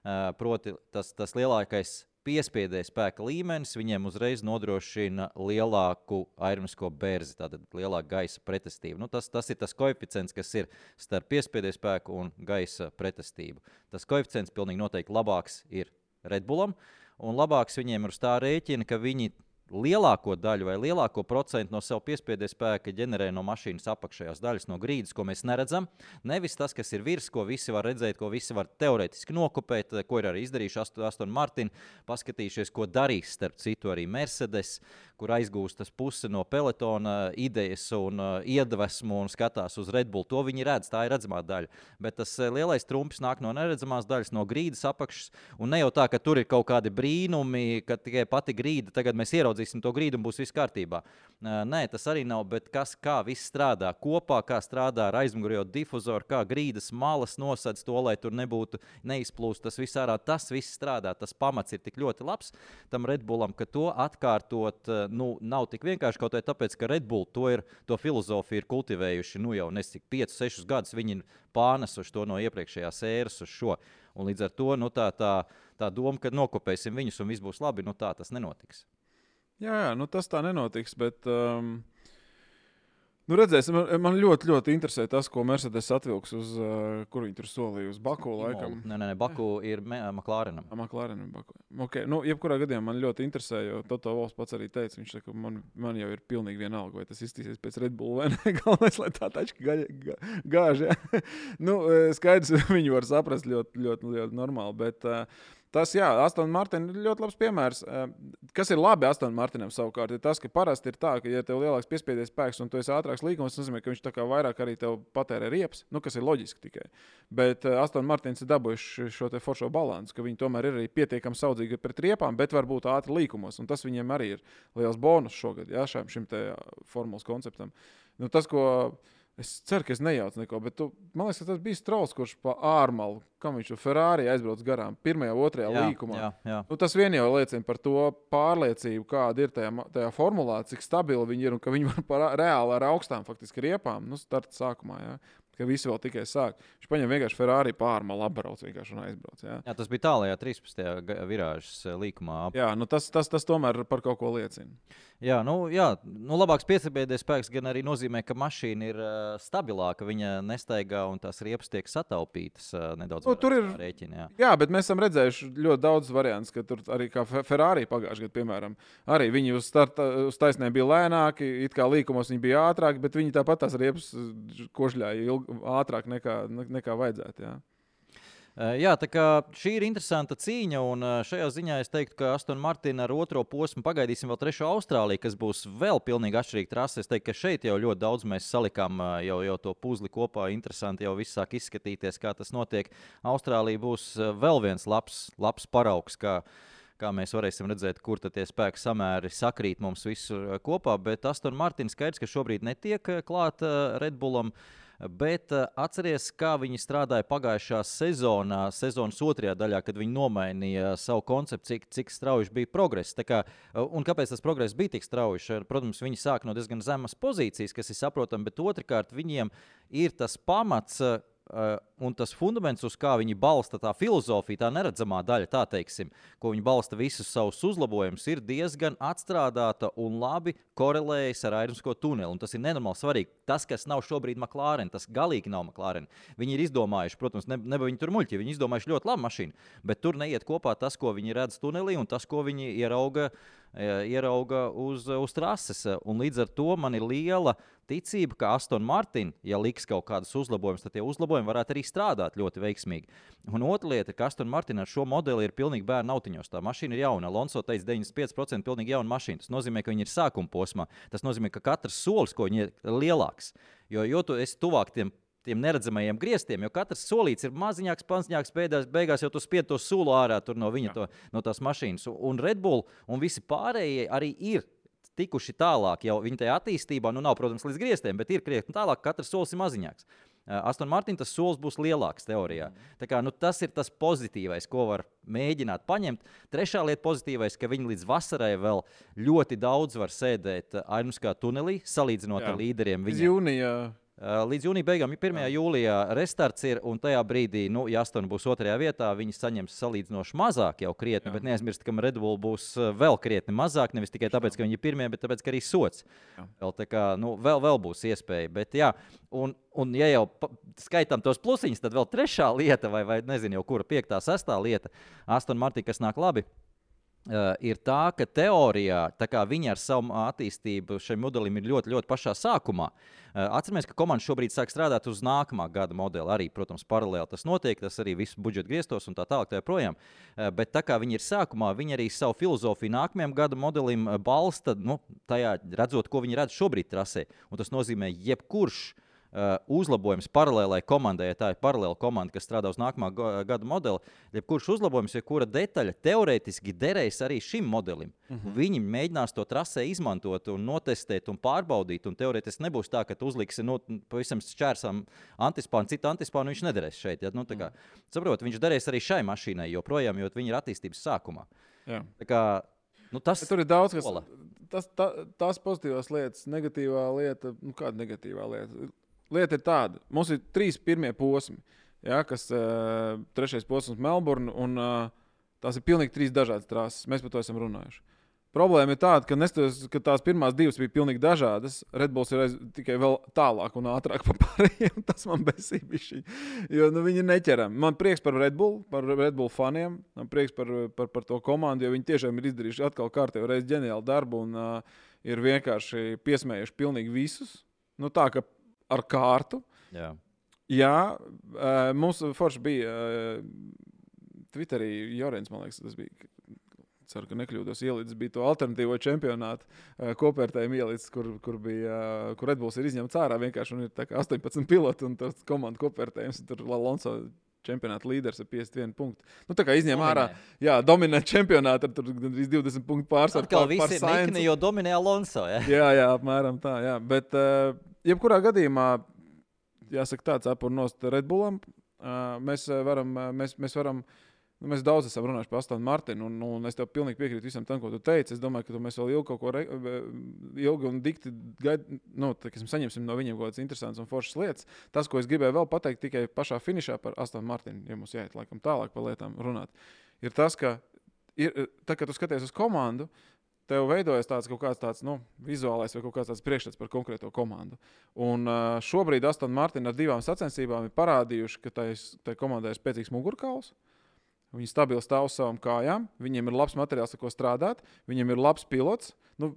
Uh, proti, tas, tas lielākais piespiedē spēka līmenis viņiem uzreiz nodrošina lielāku aeronautisko bērzi, tātad lielāku gaisa pretestību. Nu, tas, tas ir tas koeficients, kas ir starp piespiedē spēku un gaisa pretestību. Tas koeficients pilnīgi noteikti labāks ir Redbullam, un labāks viņiem ir uz tā rēķina, ka viņi lielāko daļu vai lielāko procentu no sev piespiedu spēka ģenerē no mašīnas apakšējās daļas, no grīdas, ko mēs neredzam. Nevis tas, kas ir virs, ko visi var redzēt, ko visi var teorētiski nokopēt, ko ir arī izdarījuši Aston Martin, paskatījušies, ko darīs starp citu arī Mercedes, kur aizgūstas puse no pelotona idejas un uh, iedvesmu un skatās uz Red Bull. To viņi redz, tā ir redzamā daļa. Bet tas uh, lielais trumpis nāk no neredzamās daļas, no grīdas apakšas. Un ne jau tā, ka tur ir kaut kādi brīnumi, ka tikai pati grīda, tagad mēs ieraudzīsim to grīdu un būs viss kārtībā. Nē, tas arī nav, bet kas, kā viss strādā kopā, kā strādā ar aizmugurējo difuzoru, kā grīdas malas nosedz to, lai tur nebūtu neizplūst tas viss ārā. Tas viss strādā, tas pamats ir tik ļoti labs tam Red Bullam, ka to atkārtot nu, nav tik vienkārši kaut kā tāpēc, ka Red Bull to, ir, to filozofiju ir kultivējuši nu, jau nesik 5, 6 gadus. Viņi ir pārnesuši to no iepriekšējās ēras uz šo. Un līdz ar to nu, tā, tā, tā doma, ka nokopēsim viņus un viss būs labi, nu, tā tas nenotiks. Jā, jā nu, tas tā nenotiks. Bet, um, Nu, redzēsim, man, man ļoti, ļoti interesē tas, ko Mercedes atvilks uz, uh, kur viņi tur solīja, uz Baku. Laikam. Nē, nē, nē Baku ir McLarenam. McLarenam Baku. Okay. Nu, jebkurā gadījumā man ļoti interesē, jo Toto Vols pats arī teica, viņš saka, man, man jau ir pilnīgi vienalga, vai tas iztīsies pēc Red Bull vai nē. Galvenais, lai tā tačka gāž. Ja? nu, skaidrs, viņi var saprast ļoti, ļoti, ļoti normāli. Bet, uh, Tas, jā, Aston Martin ir ļoti labs piemērs. Kas ir labi Aston Martinam savukārt, ir tas, ka parasti ir tā, ka, ja tev ir lielāks piespiedies spēks un tu esi ātrāks līgums, tas nozīmē, ka viņš vairāk arī tev patērē riepas, nu, kas ir loģiski tikai. Bet uh, Aston Martins ir dabūjuši šo foršo balansu, ka viņi tomēr ir arī pietiekami saudzīgi pret riepām, bet varbūt ātri līkumos. Un tas viņiem arī ir liels bonus šogad, jā, šim, šim formulas konceptam. Nu, tas, ko Es ceru, ka es nejaucu neko, bet tu, man liekas, tas bija Strauss, kurš pa ārmalu, kam viņš ar Ferrari aizbrauc garām, pirmajā, otrajā jā, līkumā. Jā, jā. Nu, tas vien jau liecina par to pārliecību, kāda ir tajā, tajā formulā, cik stabili viņi ir un ka viņi var par, reāli ar augstām faktiski riepām, nu, starta sākumā. Jā ka visi vēl tikai sāk. Viņš paņem vienkārši Ferrari pārmā, apbrauc vienkārši un aizbrauc. Jā, jā tas bija tālākajā 13. virāžas eh, līkumā. Jā, nu tas, tas, tas tomēr par kaut ko liecina. Jā, nu, jā, nu labāks piesabieties spēks gan arī nozīmē, ka mašīna ir uh, stabilāka, viņa nestaigā un tās riepas tiek sataupītas uh, nedaudz. Nu, tur ir rēķini. Jā. jā, bet mēs esam redzējuši ļoti daudz variantus, ka tur arī kā Ferrari pagājušajā gadā, piemēram, arī viņi uz, starta, uz taisnēm bija lēnāki, it kā līkumos viņi bija ātrāki, bet viņi tāpat tās riepas košļāja ilgi ātrāk nekā, nekā vajadzētu. Jā. Jā, tā kā šī ir interesanta cīņa, un šajā ziņā es teiktu, ka Aston Martin ar otro posmu pagaidīsim vēl trešo Austrāliju, kas būs vēl pilnīgi atšķirīga trase. Es teiktu, ka šeit jau ļoti daudz mēs salikām jau, jau to puzli kopā. Interesanti jau viss sāk izskatīties, kā tas notiek. Austrālija būs vēl viens labs, labs paraugs. Kā, kā mēs varēsim redzēt, kur tie spēku samēri sakrīt mums visur kopā. Bet Aston Martin skaidrs, ka šobrīd netiek klāta Redbullam. Uh, Bet uh, atcerieties, kā viņi strādāja pagājušā sezonā, sezonas otrajā daļā, kad viņi nomainīja savu konceptu, cik, cik strauji bija progress. Kā, uh, un kāpēc tas progress bija tik strauji? Protams, viņi sāk no diezgan zemas pozīcijas, kas ir saprotami, bet otrkārt viņiem ir tas pamats. Uh, Uh, un tas fundaments, uz kā viņi balsta tā filozofija, tā neredzamā daļa, tā teiksim, ko viņi balsta visus savus uzlabojumus, ir diezgan atstrādāta un labi korelējas ar aeronautisko tuneli. Un tas ir nenormāli svarīgi. Tas, kas nav šobrīd McLaren, tas galīgi nav McLaren. Viņi ir izdomājuši, protams, ne, ne viņi tur muļķi, viņi izdomājuši ļoti labu mašīnu, bet tur neiet kopā tas, ko viņi redz tunelī un tas, ko viņi ierauga, ierauga uz, uz trases. Un līdz ar to man ir liela ticība, ka Aston Martin, ja liks kaut kādus uzlabojumus, tad tie uzlabojumi varētu arī strādāt ļoti veiksmīgi. Un otra lieta, ka Aston Martin ar šo modeli ir pilnīgi bērnu autiņos. Tā mašīna ir jauna. Alonso teica, 95% pilnīgi jauna mašīna. Tas nozīmē, ka viņi ir sākuma posmā. Tas nozīmē, ka katrs solis, ko viņi ir lielāks, jo, jo tu esi tuvāk tiem tiem neredzamajiem grieztiem, jo katrs solīts ir maziņāks, panciņāks, beigās, beigās jau tu spied to sulu ārā no viņa, to, no tās mašīnas. Un Red Bull un visi pārējie arī ir tikuši tālāk, jau viņa tajā attīstībā, nu, nav, protams, līdz grieztiem, bet ir krietni tālāk, katrs solis ir maziņāks. Aston Martin tas solis būs lielāks teorijā. Tā kā, nu, tas ir tas pozitīvais, ko var mēģināt paņemt. Trešā lieta pozitīvais, ka viņi līdz vasarai vēl ļoti daudz var sēdēt Aimskā tunelī, salīdzinot Jā. ar līderiem. Līdz jūnijā līdz jūnija beigām, 1. Jā. jūlijā restarts ir, un tajā brīdī, nu, ja Astona būs otrajā vietā, viņi saņems salīdzinoši mazāk jau krietni, Jā. bet neaizmirst, ka Red Bull būs eh, vēl krietni mazāk, nevis tikai tāpēc, ka viņi ir pirmie, bet tāpēc, ka arī sots. Jā. Vēl, kā, nu, vēl, vēl būs iespēja, bet jā, un, un ja jau skaitām tos plusiņus, tad vēl trešā lieta, vai, vai nezinu, jau kura piektā, sestā lieta, Astona Martina, kas nāk labi Uh, ir tā, ka teorijā tā viņi ar savu attīstību šim modelim ir ļoti, ļoti pašā sākumā. Uh, atcerieties, ka komanda šobrīd sāk strādāt uz nākamā gada modeli. Arī, protams, paralēli tas notiek, tas arī viss budžeta griestos un tā tālāk. Tā projām. uh, bet tā kā viņi ir sākumā, viņi arī savu filozofiju nākamajam gada modelim balsta nu, tajā, redzot, ko viņi redz šobrīd trasē. Un tas nozīmē, jebkurš uh, Uh, uzlabojums paralēlai komandai, ja tā ir paralēla komanda, kas strādā uz nākamā gada modeli, jebkurš uzlabojums, jebkura detaļa teorētiski derēs arī šim modelim. Uh mhm. -huh. Viņi mēģinās to trasē izmantot, un notestēt un pārbaudīt. Un teorētiski nebūs tā, ka uzliksi no, nu, pavisam šķērsām antispānu, citu antispānu viņš nederēs šeit. Ja? Nu, kā, uh mhm. -huh. saprot, viņš derēs arī šai mašīnai joprojām, jo viņi ir attīstības sākumā. Kā, nu, tas Bet tur ir daudz kas. Tas, tā, tās pozitīvās lietas, negatīvā lieta, nu, kāda negatīvā lieta lieta ir tāda, mums ir trīs pirmie posmi, ja, kas uh, trešais posms Melburna, un uh, tās ir pilnīgi trīs dažādas trases. Mēs par to esam runājuši. Problēma ir tāda, ka, nestos, ka tās pirmās divas bija pilnīgi dažādas. Redbulls ir aiz, tikai vēl tālāk un ātrāk par pārējiem. Tas man besīja. Jo nu, viņi neķeram. Man prieks par Redbull, par Redbull faniem. Man prieks par, par, par to komandu, jo viņi tiešām ir izdarījuši atkal kārtējo reizi ģeniālu darbu un uh, ir vienkārši piesmējuši pilnīgi visus. Nu, tā kā ar kārtu. Jā, Jā mums forši bija Twitterī Jorens, man liekas, tas bija. Ceru, ka nekļūdos. Ielīdz bija to alternatīvo čempionātu kopvērtējumu ielīdz, kur, kur bija, kur Redbulls ir izņemts ārā vienkārši un ir 18 piloti un tas komandu kopvērtējums. Tur Lalonso čempionāta līderis ar 51 punktu. Nu, tā kā izņem ārā, jā, dominē čempionātu ar gandrīz 20 punktu pārsvaru. Atkal pār, visi ir nikni, jo dominē Alonso. Ja? jā, jā, apmēram tā. Jā. Bet, uh, jebkurā gadījumā, jāsaka, tāds apurnos Redbullam, mēs varam, mēs, mēs varam Nu, mēs daudz esam runājuši par Astonu Martinu, un, un es tev pilnīgi piekrītu visam tam, ko tu teici. Es domāju, ka mēs vēl ilgi ko re, ilgi un dikti gaid, nu, tā, saņemsim no viņiem kaut kādas interesantas un foršas lietas. Tas, ko es gribēju vēl pateikt tikai pašā finišā par Astonu Martinu, ja mums jāiet laikam tālāk par lietām runāt, ir tas, ka, ir, tā, kad tu skaties uz komandu, tev veidojas tāds kaut kāds tāds, nu, vizuālais vai kaut kāds tāds priekšstats par konkrēto komandu. Un uh, šobrīd Aston Martin ar divām sacensībām ir parādījuši, ka tai, komandai ir spēcīgs mugurkauls. Viņi stabili stāv uz savām kājām, viņiem ir labs materiāls, ar ko strādāt, viņiem ir labs pilots. Nu,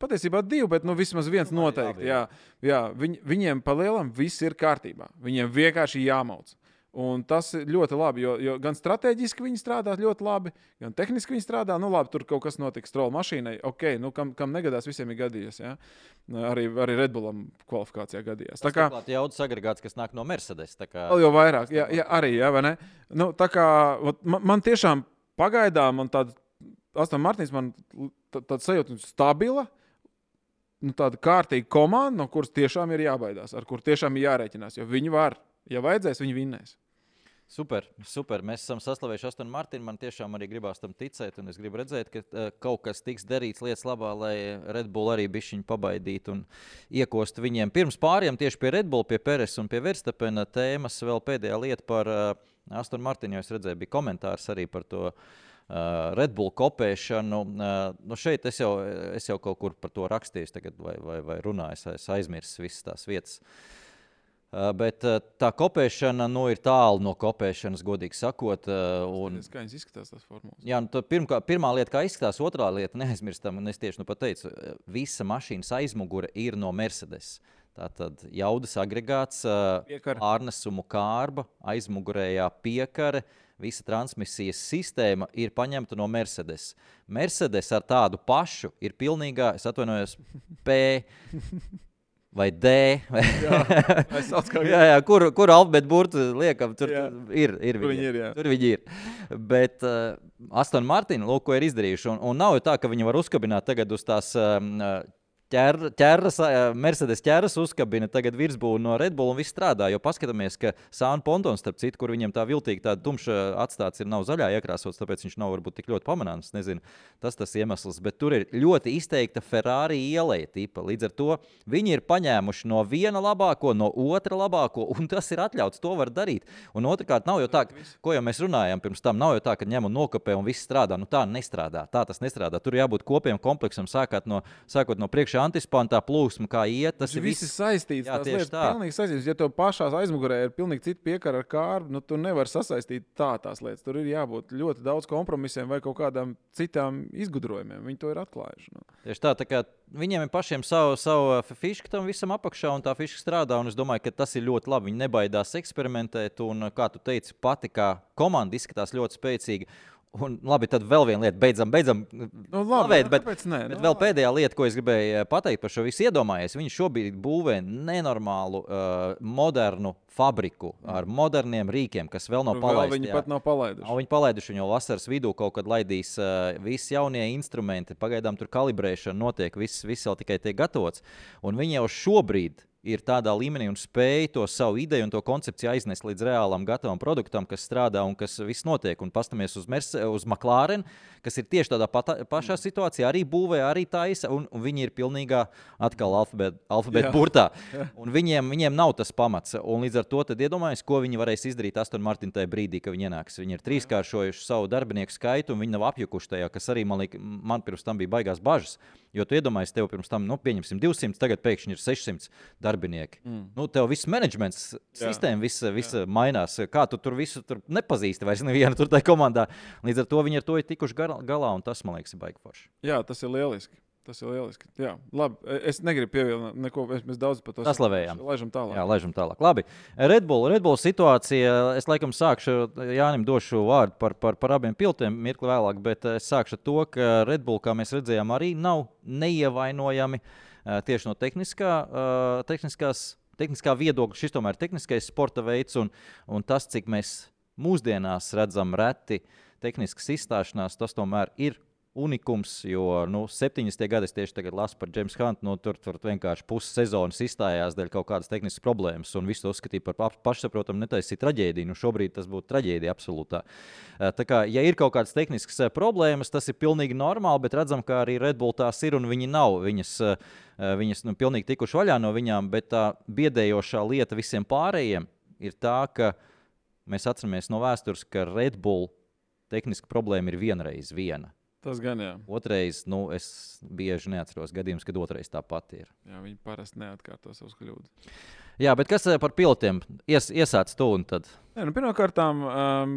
patiesībā divi, bet nu, vismaz viens noteikti. Jā, jā, viņ, viņiem pa lielam viss ir kārtībā. Viņiem vienkārši jāmauc. Un tas ir ļoti labi, jo, jo gan strateģiski viņi strādā ļoti labi, gan tehniski viņi strādā. Nu, labi, tur kaut kas notiks strola mašīnai. Ok, nu, kam, kam negadās, visiem ir gadījies. Ja? Arī, arī Redbullam kvalifikācijā gadījās. Tā kā jaudas agregāts, kas nāk no Mercedes. Kā... Vēl jau vairāk, jā, jā, arī, jā, vai ne? Nu, tā kā man, man tiešām pagaidām man tāda, Aston Martins man tāda sajūta stabila. Nu, tāda kārtīga komanda, no kuras tiešām ir jābaidās, ar kur tiešām ir jārēķinās. Jo viņi var, ja vajadzēs, viņi vinnēs. Super, super. Mēs esam saslavējuši Astonu Martinu. Man tiešām arī gribās tam ticēt, un es gribu redzēt, ka uh, kaut kas tiks darīts lietas labā, lai Red Bull arī bišķiņu pabaidītu un iekost viņiem. Pirms pāriem tieši pie Red Bull, pie Peres un pie Verstapena tēmas vēl pēdējā lieta par uh, Astonu Martinu. Es redzēju, bija komentārs arī par to. Uh, Red Bull kopēšanu. Uh, nu šeit es jau, es jau kaut kur par to rakstīju, tagad, vai, vai, vai runāju, es aizmirsu visas tās vietas. Uh, bet uh, tā kopēšana nu, ir tālu no kopēšanas, godīgi sakot. Uh, un, kā viņas izskatās, tas formāls? Jā, nu, pirmā, pirmā lieta, kā izskatās, otrā lieta, neaizmirstam, un es tieši nu pat teicu, visa mašīnas aizmugure ir no Mercedes. Tātad jaudas agregāts, ārnesumu kārba, aizmugurējā piekare, visa transmisijas sistēma ir paņemta no Mercedes. Mercedes ar tādu pašu ir pilnīgā, es atvainojos, P. vai D. Vai saucu kā jā, jā, kur, kur alfabēta burbuļs liekam, tur Jā. ir. ir viņi. viņi ir, jā. Tur viņi ir. Bet uh, Aston Martin, lūk, ko ir izdarījuši. Un, un nav jau tā, ka viņi var uzkabināt tagad uz tās. Um, ķer- ķeras, Mercedes ķēras uzkabina tagad virsbūvi no Red Bull un viss strādā. Jo paskatāmies, ka Sāna Pontons, starp citu, kur viņam tā viltīgi tāda tumša atstāts, ir nav zaļā iekrāsots, tāpēc viņš nav varbūt tik ļoti pamanāms. Nezinu, tas tas iemesls. Bet tur ir ļoti izteikta Ferrari ielēja tipa. Līdz ar to viņi ir paņēmuši no viena labāko, no otra labāko, un tas ir atļauts. To var darīt. Un otrkārt, nav jau tā, ka, ko jau mēs runājām pirms tam, nav jau tā, ka ņem un nokopē un viss strādā. Nu, tā nestrādā. Tā tas nestrādā. Tur jābūt kopiem kompleksam, sākot no, sākot no priekšā antispāna plūsma, kā iet. Tas Tas ir viss ir viss. saistīts. Jā, tieši lietas tā. pilnīgi saistītas. Ja tev pašā aizmugurē ir pilnīgi cita piekara ar kārbu, nu, tu nevari sasaistīt tā tās lietas. Tur ir jābūt ļoti daudz kompromisiem vai kaut kādām citām izgudrojumiem. Viņi to ir atklājuši. Nu. Tieši tā, tā kā viņiem ir pašiem savu, savu fišku tam visam apakšā, un tā fiska strādā. Es domāju, ka tas ir ļoti labi. Viņi nebaidās eksperimentēt, un, kā tu teici, pati kā komanda izskatās ļoti spēcīga. Un, labi, tad vēl viena lieta, beidzam, beidzam. Nu, labi, Slavēt, nu, bet, nē? bet Nu, vēl pēdējā lieta, ko es gribēju eh, pateikt par šo visu, iedomājies. Viņi šobrīd būvē nenormālu, uh, modernu fabriku ar moderniem rīkiem, kas vēl nav Nu, vēl palaisti. Viņi jā. pat nav palaiduši. Viņi palaiduši viņu vasaras vidū, kaut kad laidīs uh, visi jaunie instrumenti. Pagaidām tur kalibrēšana notiek, viss, viss vēl tikai tiek gatavots. Un viņi jau šobrīd ir tādā līmenī un spēj to savu ideju un to koncepciju aiznest līdz reālam, gatavam produktam, kas strādā un kas viss notiek. Un pastamies uz, Merce, uz McLaren, kas ir tieši tādā pata, pašā situācijā, arī būvē, arī taisa, un, un viņi ir pilnīgā atkal alfabēta alfabēt burtā. Un viņiem, viņiem nav tas pamats. Un līdz ar to iedomājieties, ko viņi varēs izdarīt Aston Martin tajā brīdī, kad viņi ienāks. Viņi ir trīskāršojuši savu darbinieku skaitu, un viņi nav apjukuši tajā, kas arī man, liek, man pirms tam bija baigās bažas. Jo tu iedomājies, tev pirms tam, nu, pieņemsim, 200, tagad pēkšņi ir 600 darbinieki. Mm. Nu, tev viss menedžments, sistēma, viss, viss mainās. Kā tu tur visu tur nepazīsti vairs nevienu tur tajā komandā. Līdz ar to viņi ar to ir tikuši galā, un tas, man liekas, ir baigi forši. Jā, tas ir lieliski. Tas ir lieliski. Jā, labi. Es negribu pievilkt neko. Mēs, daudz par to slavējām. Laižam tālāk. Jā, laižam tālāk. Labi. Red Bull, Red Bull situācija. Es laikam sākšu, Jānis, došu vārdu par, par, par abiem piltiem mirkli vēlāk, bet es sākšu to, ka Red Bull, kā mēs redzējām, arī nav neievainojami eh, tieši no tehniskā, eh, tehniskās, tehniskā viedokļa. Šis tomēr ir tehniskais sporta veids, un, un tas, cik mēs mūsdienās redzam reti tehniskas izstāšanās, tas tomēr ir unikums, jo nu, 70. gadā es tieši tagad lasu par Jamesu Huntu. Nu, tur, tur vienkārši pusi sezonas izstājās dēļ kaut kādas tehniskas problēmas, un visu to uzskatīja par pa- pašsaprotamu netaisītu traģēdiju. Nu, šobrīd tas būtu traģēdija absolūtā. Eh, Tā kā, ja ir kaut kādas tehniskas eh, problēmas, tas ir pilnīgi normāli, bet redzam, ka arī Red Bull tās ir, un viņi nav viņas, eh, viņas nu, pilnīgi tikuši vaļā no viņām, bet tā biedējošā lieta visiem pārējiem ir tā, ka mēs atceramies no vēstures, ka Red Bull tehniska problēma ir vienreiz viena. Tas gan jā. Otrais, nu, es bieži neatceros gadījumus, kad otrais tāpat ir. jā. Viņi parasti neatkārto savus kļūdas. Jā, bet kas eh, par pilotiem? Ies, iesāc to un tad. Nē, nu, Pirmkārt, um,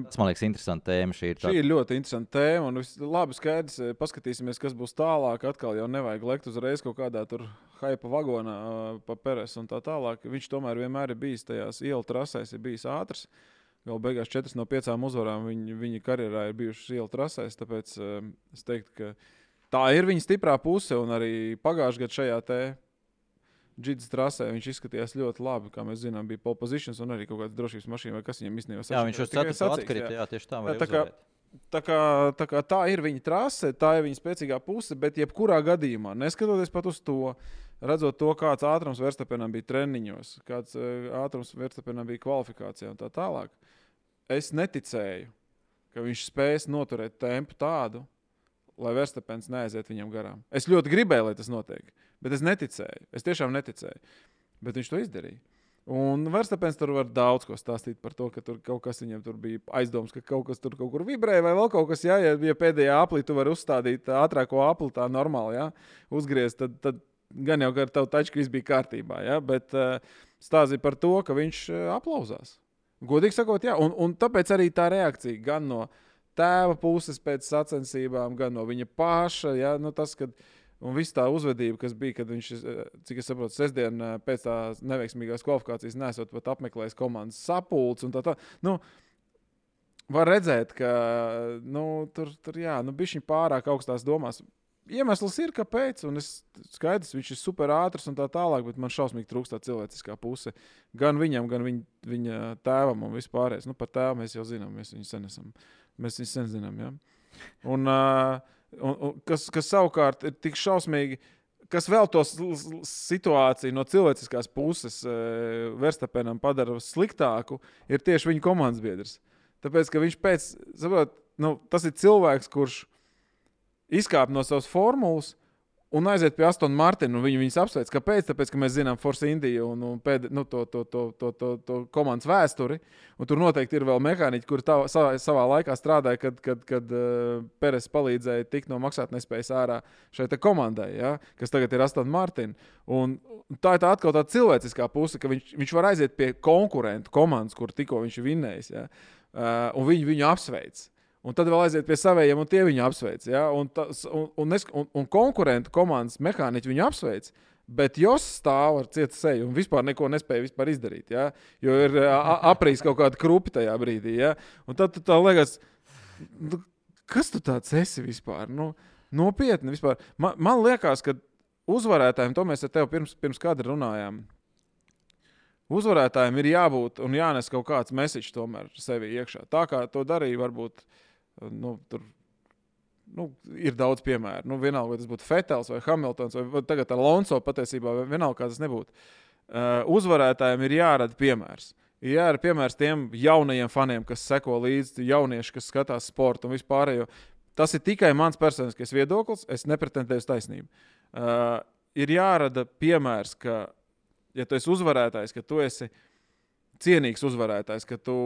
Tas man liekas, interesanti tēma. Šī ir Šī ir ļoti interesanta tēma. un Labi, skaidrs. eh, Paskatīsimies, kas būs tālāk. Atkal jau nevajag lekt uzreiz kaut kādā tur hypa vagonā ā, pa peres un tā tālāk. Viņš tomēr vienmēr ir bijis tajās ielu trasēs, ir bijis ātrs. Galu beigās četras no piecām uzvarām viņa, viņa karjerā ir bijušas ielu trasēs. Tāpēc um, es teiktu, ka tā ir viņa stiprā puse. Un arī pagājušajā gadā šajā Džidas trasē viņš izskatījās ļoti labi. Kā mēs zinām, bija pole positions un arī kaut kāda drošības mašīna, vai kas viņam īstenībā Jā, viņš Tikai ceturto sacīks, atkrita. jā. Tieši tā. Tā kā-. Tā, kā, tā, kā tā ir viņa trase, tā ir viņa spēcīgā puse, bet jebkurā gadījumā, neskatoties pat uz to, redzot to, kāds ātrums Verstapenam bija treniņos, kāds uh, ātrums Verstapenam bija kvalifikācijā un tā tālāk, es neticēju, ka viņš spēs noturēt tempu tādu, lai Verstapens neaiziet viņam garām. Es ļoti gribēju, lai tas notiek, bet es neticēju. Es tiešām neticēju. Bet viņš to izdarīja. Un Verstapens tur var daudz ko stāstīt par to, ka tur kaut kas viņam tur bija aizdoms, ka kaut kas tur kaut kur vibrēja, vai vēl kaut kas, jā, ja, ja pēdējā aplī tu vari uzstādīt ātrāko apli, tā normāli, jā, uzgriezt, tad, tad gan jau ar tavu taču viss bija kārtībā, jā, bet uh, stāstīja par to, ka viņš uh, aplausās. Godīgi sakot, jā, un, un tāpēc arī tā reakcija gan no tēva puses pēc sacensībām, gan no viņa paša, jā, nu tas, kad Un viss tā uzvedība, kas bija, kad viņš, eh, cik es saprotu, sestdien eh, pēc tās neveiksmīgās kvalifikācijas nesot pat apmeklējis komandas sapulci un tā tā. Nu, var redzēt, ka nu, tur, tur jā, nu, bija pārāk augstās domās. Iemesls ir, kāpēc. Un es skaidrs, viņš ir super ātrs un tā tālāk, bet man šausmīgi trūkst tā cilvēciskā puse. Gan viņam, gan viņa, viņa tēvam un vispārējais. Nu, par tēvu mēs jau zinām, mēs viņu sen esam. Mēs viņu sen zinām. Ja? Un, uh, un, un, kas, kas savukārt ir tik šausmīgi. Kas vēl to situāciju no cilvēciskās puses e, Verstapenam padara sliktāku, ir tieši viņa komandas biedrs. Tāpēc, ka viņš pēc, saprot, nu, tas ir cilvēks, kurš izkāpa no savas formulas un aiziet pie Astona Martina. Viņu viņus apsveic. Kāpēc? Tāpēc, ka mēs zinām Force Indiju un, un pēd, nu, to, to, to, to, to, to komandas vēsturi. Tur noteikti ir vēl mehāniķi, kuri tā, savā, savā laikā strādāja, kad, kad, kad uh, Peres palīdzēja tikt no maksātnespējas ārā šai komandai, ja, kas tagad ir Astona Martina. Un tā ir tā atkal tā cilvēciskā puse, ka viņš, viņš var aiziet pie konkurentu komandas, kur tikko viņš ir vinnējis. Ja, uh, un viņi viņu apsveic. Un tad vēl aiziet pie saviem, un tie viņu apsveic. Ja? Un, tas, un, un, un, un konkurentu komandas mehāniķi viņu apsveic. Bet Jos stāv ar cietu seju un vispār neko nespēja vispār izdarīt. Ja? Jo ir aprīs kaut kāda krupa tajā brīdī. Ja? Un tad tā liekas, nu, kas tu tāds esi vispār? Nu, nopietni vispār. Man, man liekas, ka uzvarētājiem, to mēs ar tevi pirms, pirms kāda runājām. Uzvarētājiem ir jābūt un jānes kaut kāds mesiķis tomēr sevi iekšā. Tā kā to darīja varbūt nu, tur nu, ir daudz piemēru. Nu, vienalga, vai tas būtu Fetels vai Hamiltons vai tagad Alonso patiesībā, vienalga, kā tas nebūtu. Uh, uzvarētājiem ir jārada piemērs. Ir jārada piemērs tiem jaunajiem faniem, kas seko līdzi, jaunieši, kas skatās sporta un vispārējo. Tas ir tikai mans personiskais viedoklis. Es nepretendēju uz taisnību. Uh, ir jārada piemērs, ka, ja tu esi uzvarētājs, ka tu esi cienīgs uzvarētājs, ka tu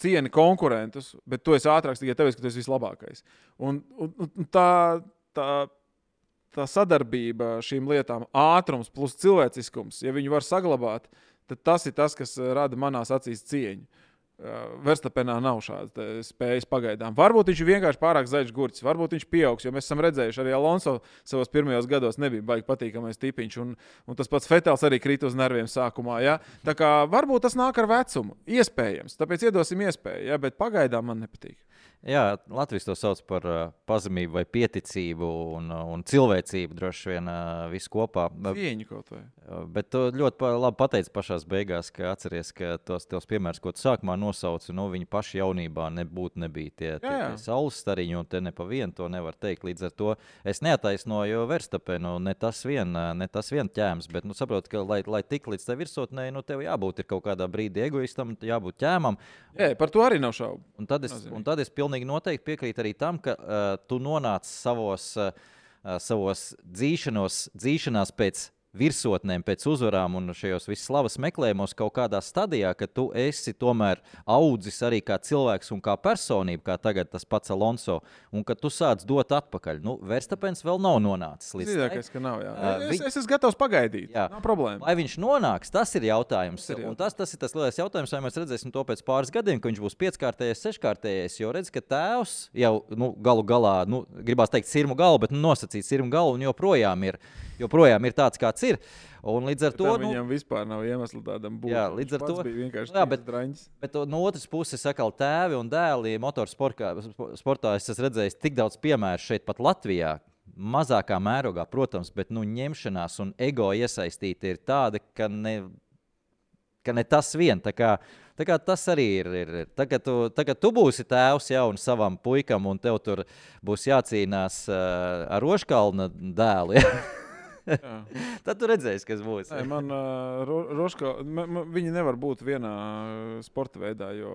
cieni konkurentus, bet tu esi ātrāks tikai tāpēc, ka tu esi vislabākais. Un, un, un tā, tā, tā sadarbība šīm lietām, ātrums plus cilvēciskums, ja viņi var saglabāt, tad tas ir tas, kas rada manās acīs cieņu. Verstapenā nav šādas spējas pagaidām. Varbūt viņš ir vienkārši pārāk zaļš gurķis, varbūt viņš pieaugs, jo mēs esam redzējuši, arī Alonso savos pirmajos gados nebija baigi patīkamais tipiņš, un, un tas pats Fetels arī krīt uz nerviem sākumā. Ja? Tā kā varbūt tas nāk ar vecumu, iespējams, tāpēc iedosim iespēju, ja? bet pagaidām man nepatīk. Jā, Latvijas to sauc par uh, pazemību, vai pieticību un, un cilvēcību droši vien uh, visu kopā. Cieņu kaut vai. Bet tu ļoti pa, labi pateici pašā beigās, ka atceries, ka tos, tos piemērus, ko tu sākumā nosauci, no nu, viņa paša jaunībā nebūtu nebija tie, tie, tie saules stariņi, un te ne pa vienu to nevar teikt. Līdz ar to es neataisnoju Verstapenu, ne tas vien, ne tas vien ķēms, bet nu, saprotu, ka, lai, lai tik līdz tai virsotnē, nu, tev jābūt kaut kādā brīdī egoistam, jābūt ķēmam. Jā, par to arī nav šaubu. Un tad es, un tad es pilnīgi pilnīgi noteikti piekrītu arī tam, ka uh, tu nonāc savos, uh, savos dzīšanos, dzīšanās pēc virsotnēm, pēc uzvarām un šajos vislavas meklējumos kaut kādā stadijā, ka tu esi tomēr audzis arī kā cilvēks un kā personība, kā tagad tas pats Alonso, un ka tu sāc dot atpakaļ. Nu, Verstapens vēl nav nonācis līdz tam. Es, nav, jā. uh, es, es esmu gatavs pagaidīt. Jā, nav problēma. Vai viņš nonāks, tas ir jautājums. Tas ir, jautājums. Tas, tas ir tas lielais jautājums, vai mēs redzēsim to pēc pāris gadiem, ka viņš būs pieckārtējis, seškārtējis. Jo redz, ka tēvs jau nu, galu galā, nu, gribās teikt, sirmu galu, bet nu, nosacīts sirmu galu un joprojām ir joprojām ir tāds, kāds ir. Un līdz ar to nu, viņam vispār nav iemesla tādam būt. Jā, līdz ar to bija vienkārši jā, bet, draņķis. Bet no otras puses, sakal, tēvi un dēli motorsportā es esmu redzējis tik daudz piemēru šeit, pat Latvijā. Mazākā mērogā, protams, bet nu, ņemšanās un ego iesaistīti ir tāda, ka ne, ka ne tas vien. Tā kā, tā kā tas arī ir. ir. Tagad, tu, tagad tu būsi tēvs jau savam puikam, un tev tur būs jācīnās uh, ar Roškalna dēlu. Ja? Tad tu redzēsi, kas būs. Nē, man uh, Roška, man, man, viņi nevar būt vienā sporta veidā, jo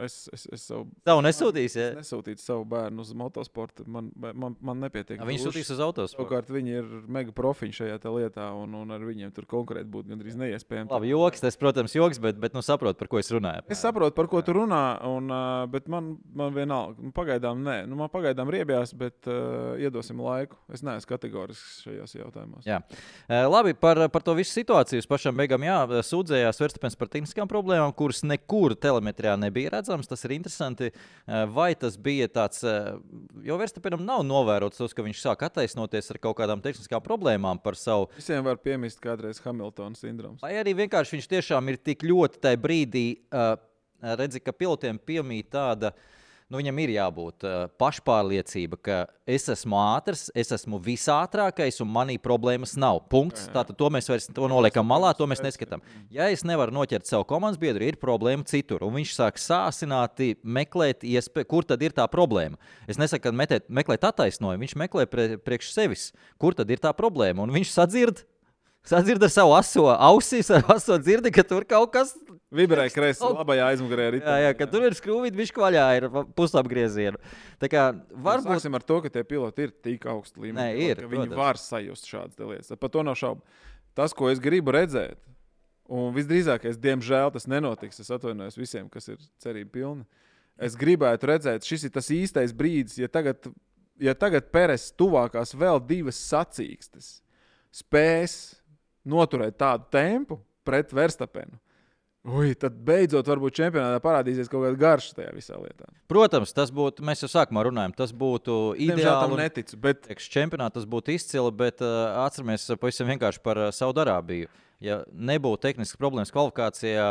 es, es, es savu. Savu nesūtīsi, ja? Nesūtītu savu bērnu uz motosportu. Man, man, man nepietiek. Viņi sūtīs uz autosportu. Savukārt viņi ir mega profiņi šajā lietā, un, un ar viņiem tur konkurēt būtu gandrīz neiespējami. Labi, joks, tas, protams, joks, bet, bet nu saprotu, par ko es runāju. Es saprotu, par ko tu runā, un, uh, bet man, man vienalga, nu, pagaidām nē. Nu, man pagaidām riebjās, bet uh, iedosim laiku. Es neesmu kategorisks šajos jautājumos jautājumos. Jā. Labi, par, par to visu situāciju. Pašam beigām jā, sūdzējās Verstapens par tehniskām problēmām, kuras nekur telemetrijā nebija redzamas. Tas ir interesanti. Vai tas bija tāds, jo Verstapenam nav novērots tas, ka viņš sāk attaisnoties ar kaut kādām tehniskām problēmām par savu. Visiem var piemist kādreiz Hamiltona sindroms. Vai arī vienkārši viņš tiešām ir tik ļoti tajā brīdī, uh, redzi, ka pilotiem piemīt tāda nu, viņam ir jābūt uh, pašpārliecība, ka es esmu ātrs, es esmu visātrākais un manī problēmas nav. Punkts. Tātad to mēs vairs to noliekam malā, to mēs neskatām. Ja es nevaru noķert savu komandas biedru, ir problēma citur. Un viņš sāk sāsināti meklēt, iespē, kur tad ir tā problēma. Es nesaku, ka metēt, meklēt attaisnojumu, viņš meklē pre, priekš sevis, kur tad ir tā problēma. Un viņš sadzird. Sadzird ar savu aso ausīs, ar aso dzirdi, ka tur kaut kas Vibrē kreisā, labajā aizmugurē arī. Jā, jā, ka tur ir skrūvīte, viņš vaļā ir pusapgrieziena. Tā kā Varbūt varbūt sāksim ar to, ka tie piloti ir tik augstu līmenī. Nē, ir, Viņi protams. var sajust šādas lietas. Par to nav šaubu. Tas, ko es gribu redzēt, un visdrīzākais, diemžēl, tas nenotiks. Es atvainojos visiem, kas ir cerība pilni. Es gribētu redzēt, šis ir tas īstais brīdis, ja tagad, ja tagad Pēres tuvākās vēl divas sacīkstes spēs noturēt tādu tempu pret Verstapenu. Ui, tad beidzot, varbūt čempionātā parādīsies kaut kāda garša tajā visā lietā. Protams, tas būtu, mēs jau sākumā runājām, tas būtu tam ideāli. un neticu, bet Priekš čempionāta tas būtu izcili, bet uh, atceramies uh, pavisam vienkārši par uh, Saudārābiju. Ja nebūtu tehniskas problēmas kvalifikācijā,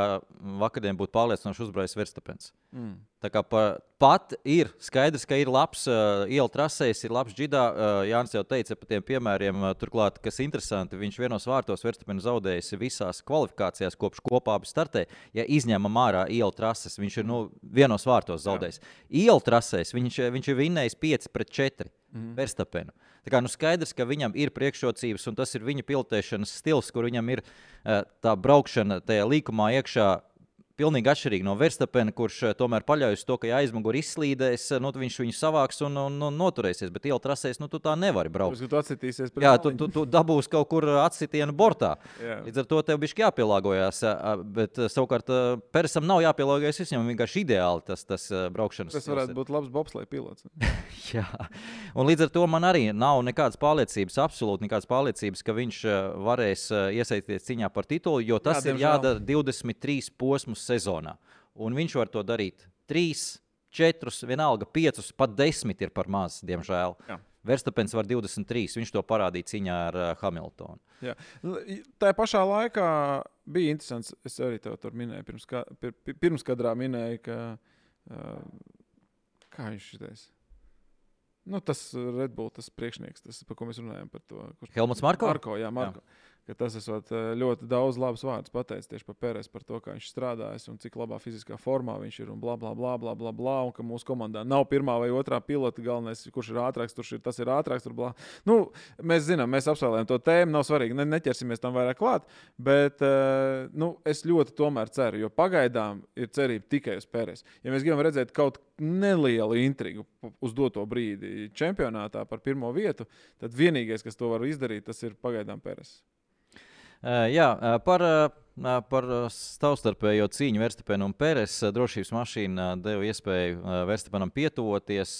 vakardien būtu pārliecinoši uzbraucis Verstapens. Mm. Tā kā pa, pat ir skaidrs, ka ir labs uh, iela trasējs, ir labs džidā. Uh, Jānis jau teica par tiem piemēriem, uh, turklāt, kas interesanti, viņš vienos vārtos Verstapenu zaudējis visās kvalifikācijās, kopš kopā abi startē. Ja izņemam ārā iela trases, viņš ir nu, vienos vārtos zaudējis. Iela trasēs viņš, viņš ir vinnējis 5 pret 4 mm. Verstapenu. Tā kā nu skaidrs, ka viņam ir priekšrocības, un tas ir viņa pilotēšanas stils, kur viņam ir uh, tā braukšana tajā līkumā iekšā. Pilnīgi atšķirīgi no Verstapena, kurš eh, tomēr paļaujas to, ka ja aizmugurē izslīdēs, eh, nu, viņš viņu savāks un, un, un noturēsies. Bet iela trasēs, nu, tu tā nevari braukt. Tu atsitīsies pret Jā, tu, tu, tu dabūsi kaut kur atsitienu bortā. Jā. Līdz ar to tev bija jāpielāgojas. Bet savukārt Persam nav jāpielāgojas. Viņam vienkārši ideāli tas, tas braukšanas Tas varētu būt labs bobslēga pilots. Jā, un līdz ar to man arī nav nekādas pārliecības, absolūti nekādas pārliecības, ka viņš varēs iesaistīties cīņā par titulu, jo tas Jā, ir jādara 23 posmus sezonā. Un viņš var to darīt 3, 4, vienalga 5, pat 10 ir par maz, diemžēl. Jā. Verstapens var 23, viņš to parādīja cīņā ar uh, Hamiltonu. Jā. L- Tā pašā laikā bija interesants. Es arī tev tur minēju, pirms, ka, pir, pi- pirms kadrā minēju, ka. Uh, kā viņš šitais? Nu, tas Red Bull, tas priekšnieks, tas, par ko mēs runājam. Par to, kurš Helmuts Marko? Marko, jā, Marko. Jā. Ka tas esot eh, ļoti daudz labus vārdus pateicis tieši par Pēres, par to, kā viņš strādājas un cik labā fiziskā formā viņš ir un bla, bla, bla, bla, bla, bla un ka mūsu komandā nav pirmā vai otrā pilota. Galvenais, kurš ir ātrāks, tur ir tas ir ātrāks. Tur, bla. nu, mēs zinām, mēs apsvēlējam to tēmu, nav svarīgi, ne, neķersimies tam vairāk klāt. Bet eh, nu, es ļoti tomēr ceru, jo pagaidām ir cerība tikai uz Pēres. Ja mēs gribam redzēt kaut nelielu intrigu uz doto brīdi čempionātā par pirmo vietu, tad vienīgais, kas to var izdarīt, tas ir pagaidām Pēres. Jā, par, par savstarpējo cīņu Verstapēnu un Pēres drošības mašīna deva iespēju Verstapenam pietuvoties.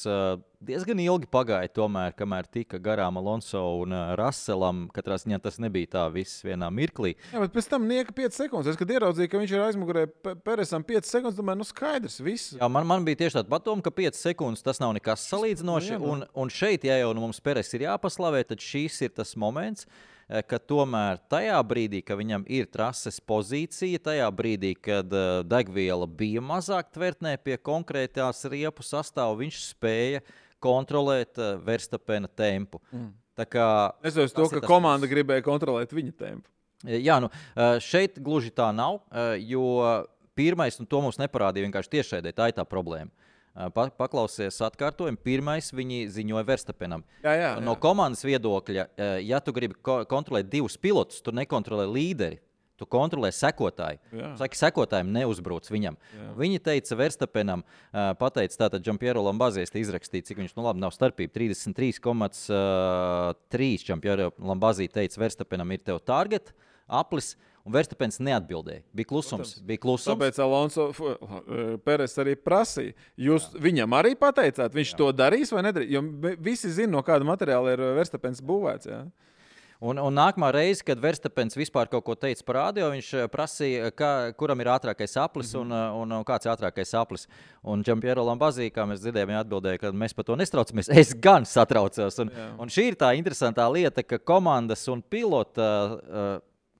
Diezgan ilgi pagāja, tomēr, kamēr tika garām Alonso un Russellam. Katrā ziņā tas nebija tā viss vienā mirklī. Jā, bet pēc tam nieka 5 sekundes. Es, kad ieraudzīju, ka viņš ir aizmugurē Pēresam 5 sekundes, domāju, nu skaidrs, viss. Jā, man, man bija tieši tāda padoma, ka 5 sekundes tas nav nekas salīdzinoši. Jā, nu. Un, un šeit, ja jau nu mums Pēres ir jāpaslavē, tad šīs ir tas moments. Eh, Ka tomēr tajā brīdī, kad viņam ir trases pozīcija, tajā brīdī, kad uh, degviela bija mazāk tvertnē pie konkrētās riepu sastāvā, viņš spēja kontrolēt uh, Verstapena tempu. Mm. Kā Es domāju, to, ka tas komanda gribēja kontrolēt viņa tempu. Jā, nu, eh, šeit gluži tā nav, eh, jo pirmais, un to mums neparādīja vienkārši tiešraidē, tā ir tā problēma. Pa, paklausies atkārtojumu. Pirmais viņi ziņoja Verstapenam. Jā, jā, No jā. komandas viedokļa, ja tu gribi ko kontrolēt divus pilotus, tu nekontrolē līderi. Tu kontrolē sekotāju. Jā. Saka, sekotājiem neuzbruc viņam. Jā. Viņi teica Verstapenam, uh, pateica, tātad Džampiero Lambazijas izrakstīja, cik viņš, nu labi, nav starpība. 33,3 Džampiero Lambazija teica, Verstapenam ir tev target, aplis, un Verstapens neatbildēja. Bija klusums. Protams. Bija klusums. Tāpēc Alonso Pēres arī prasīja. Jūs jā. viņam arī pateicāt, viņš jā. to darīs vai nedarīs? Jo visi zina, no kāda materiāla ir Verstapens būvēts. Jā. Un, un nākamā reize, kad Verstapens vispār kaut ko teica par rādio, viņš eh, prasīja, kā, kuram ir ātrākais aplis un, eh, un, un kāds ir ātrākais aplis. Un Džampiero Lambazī, kā mēs dzirdējām, atbildēja, ka mēs par to nestraucamies. Es gan satraucos. Un, Jā. un šī ir tā interesantā lieta, ka komandas un pilota uh,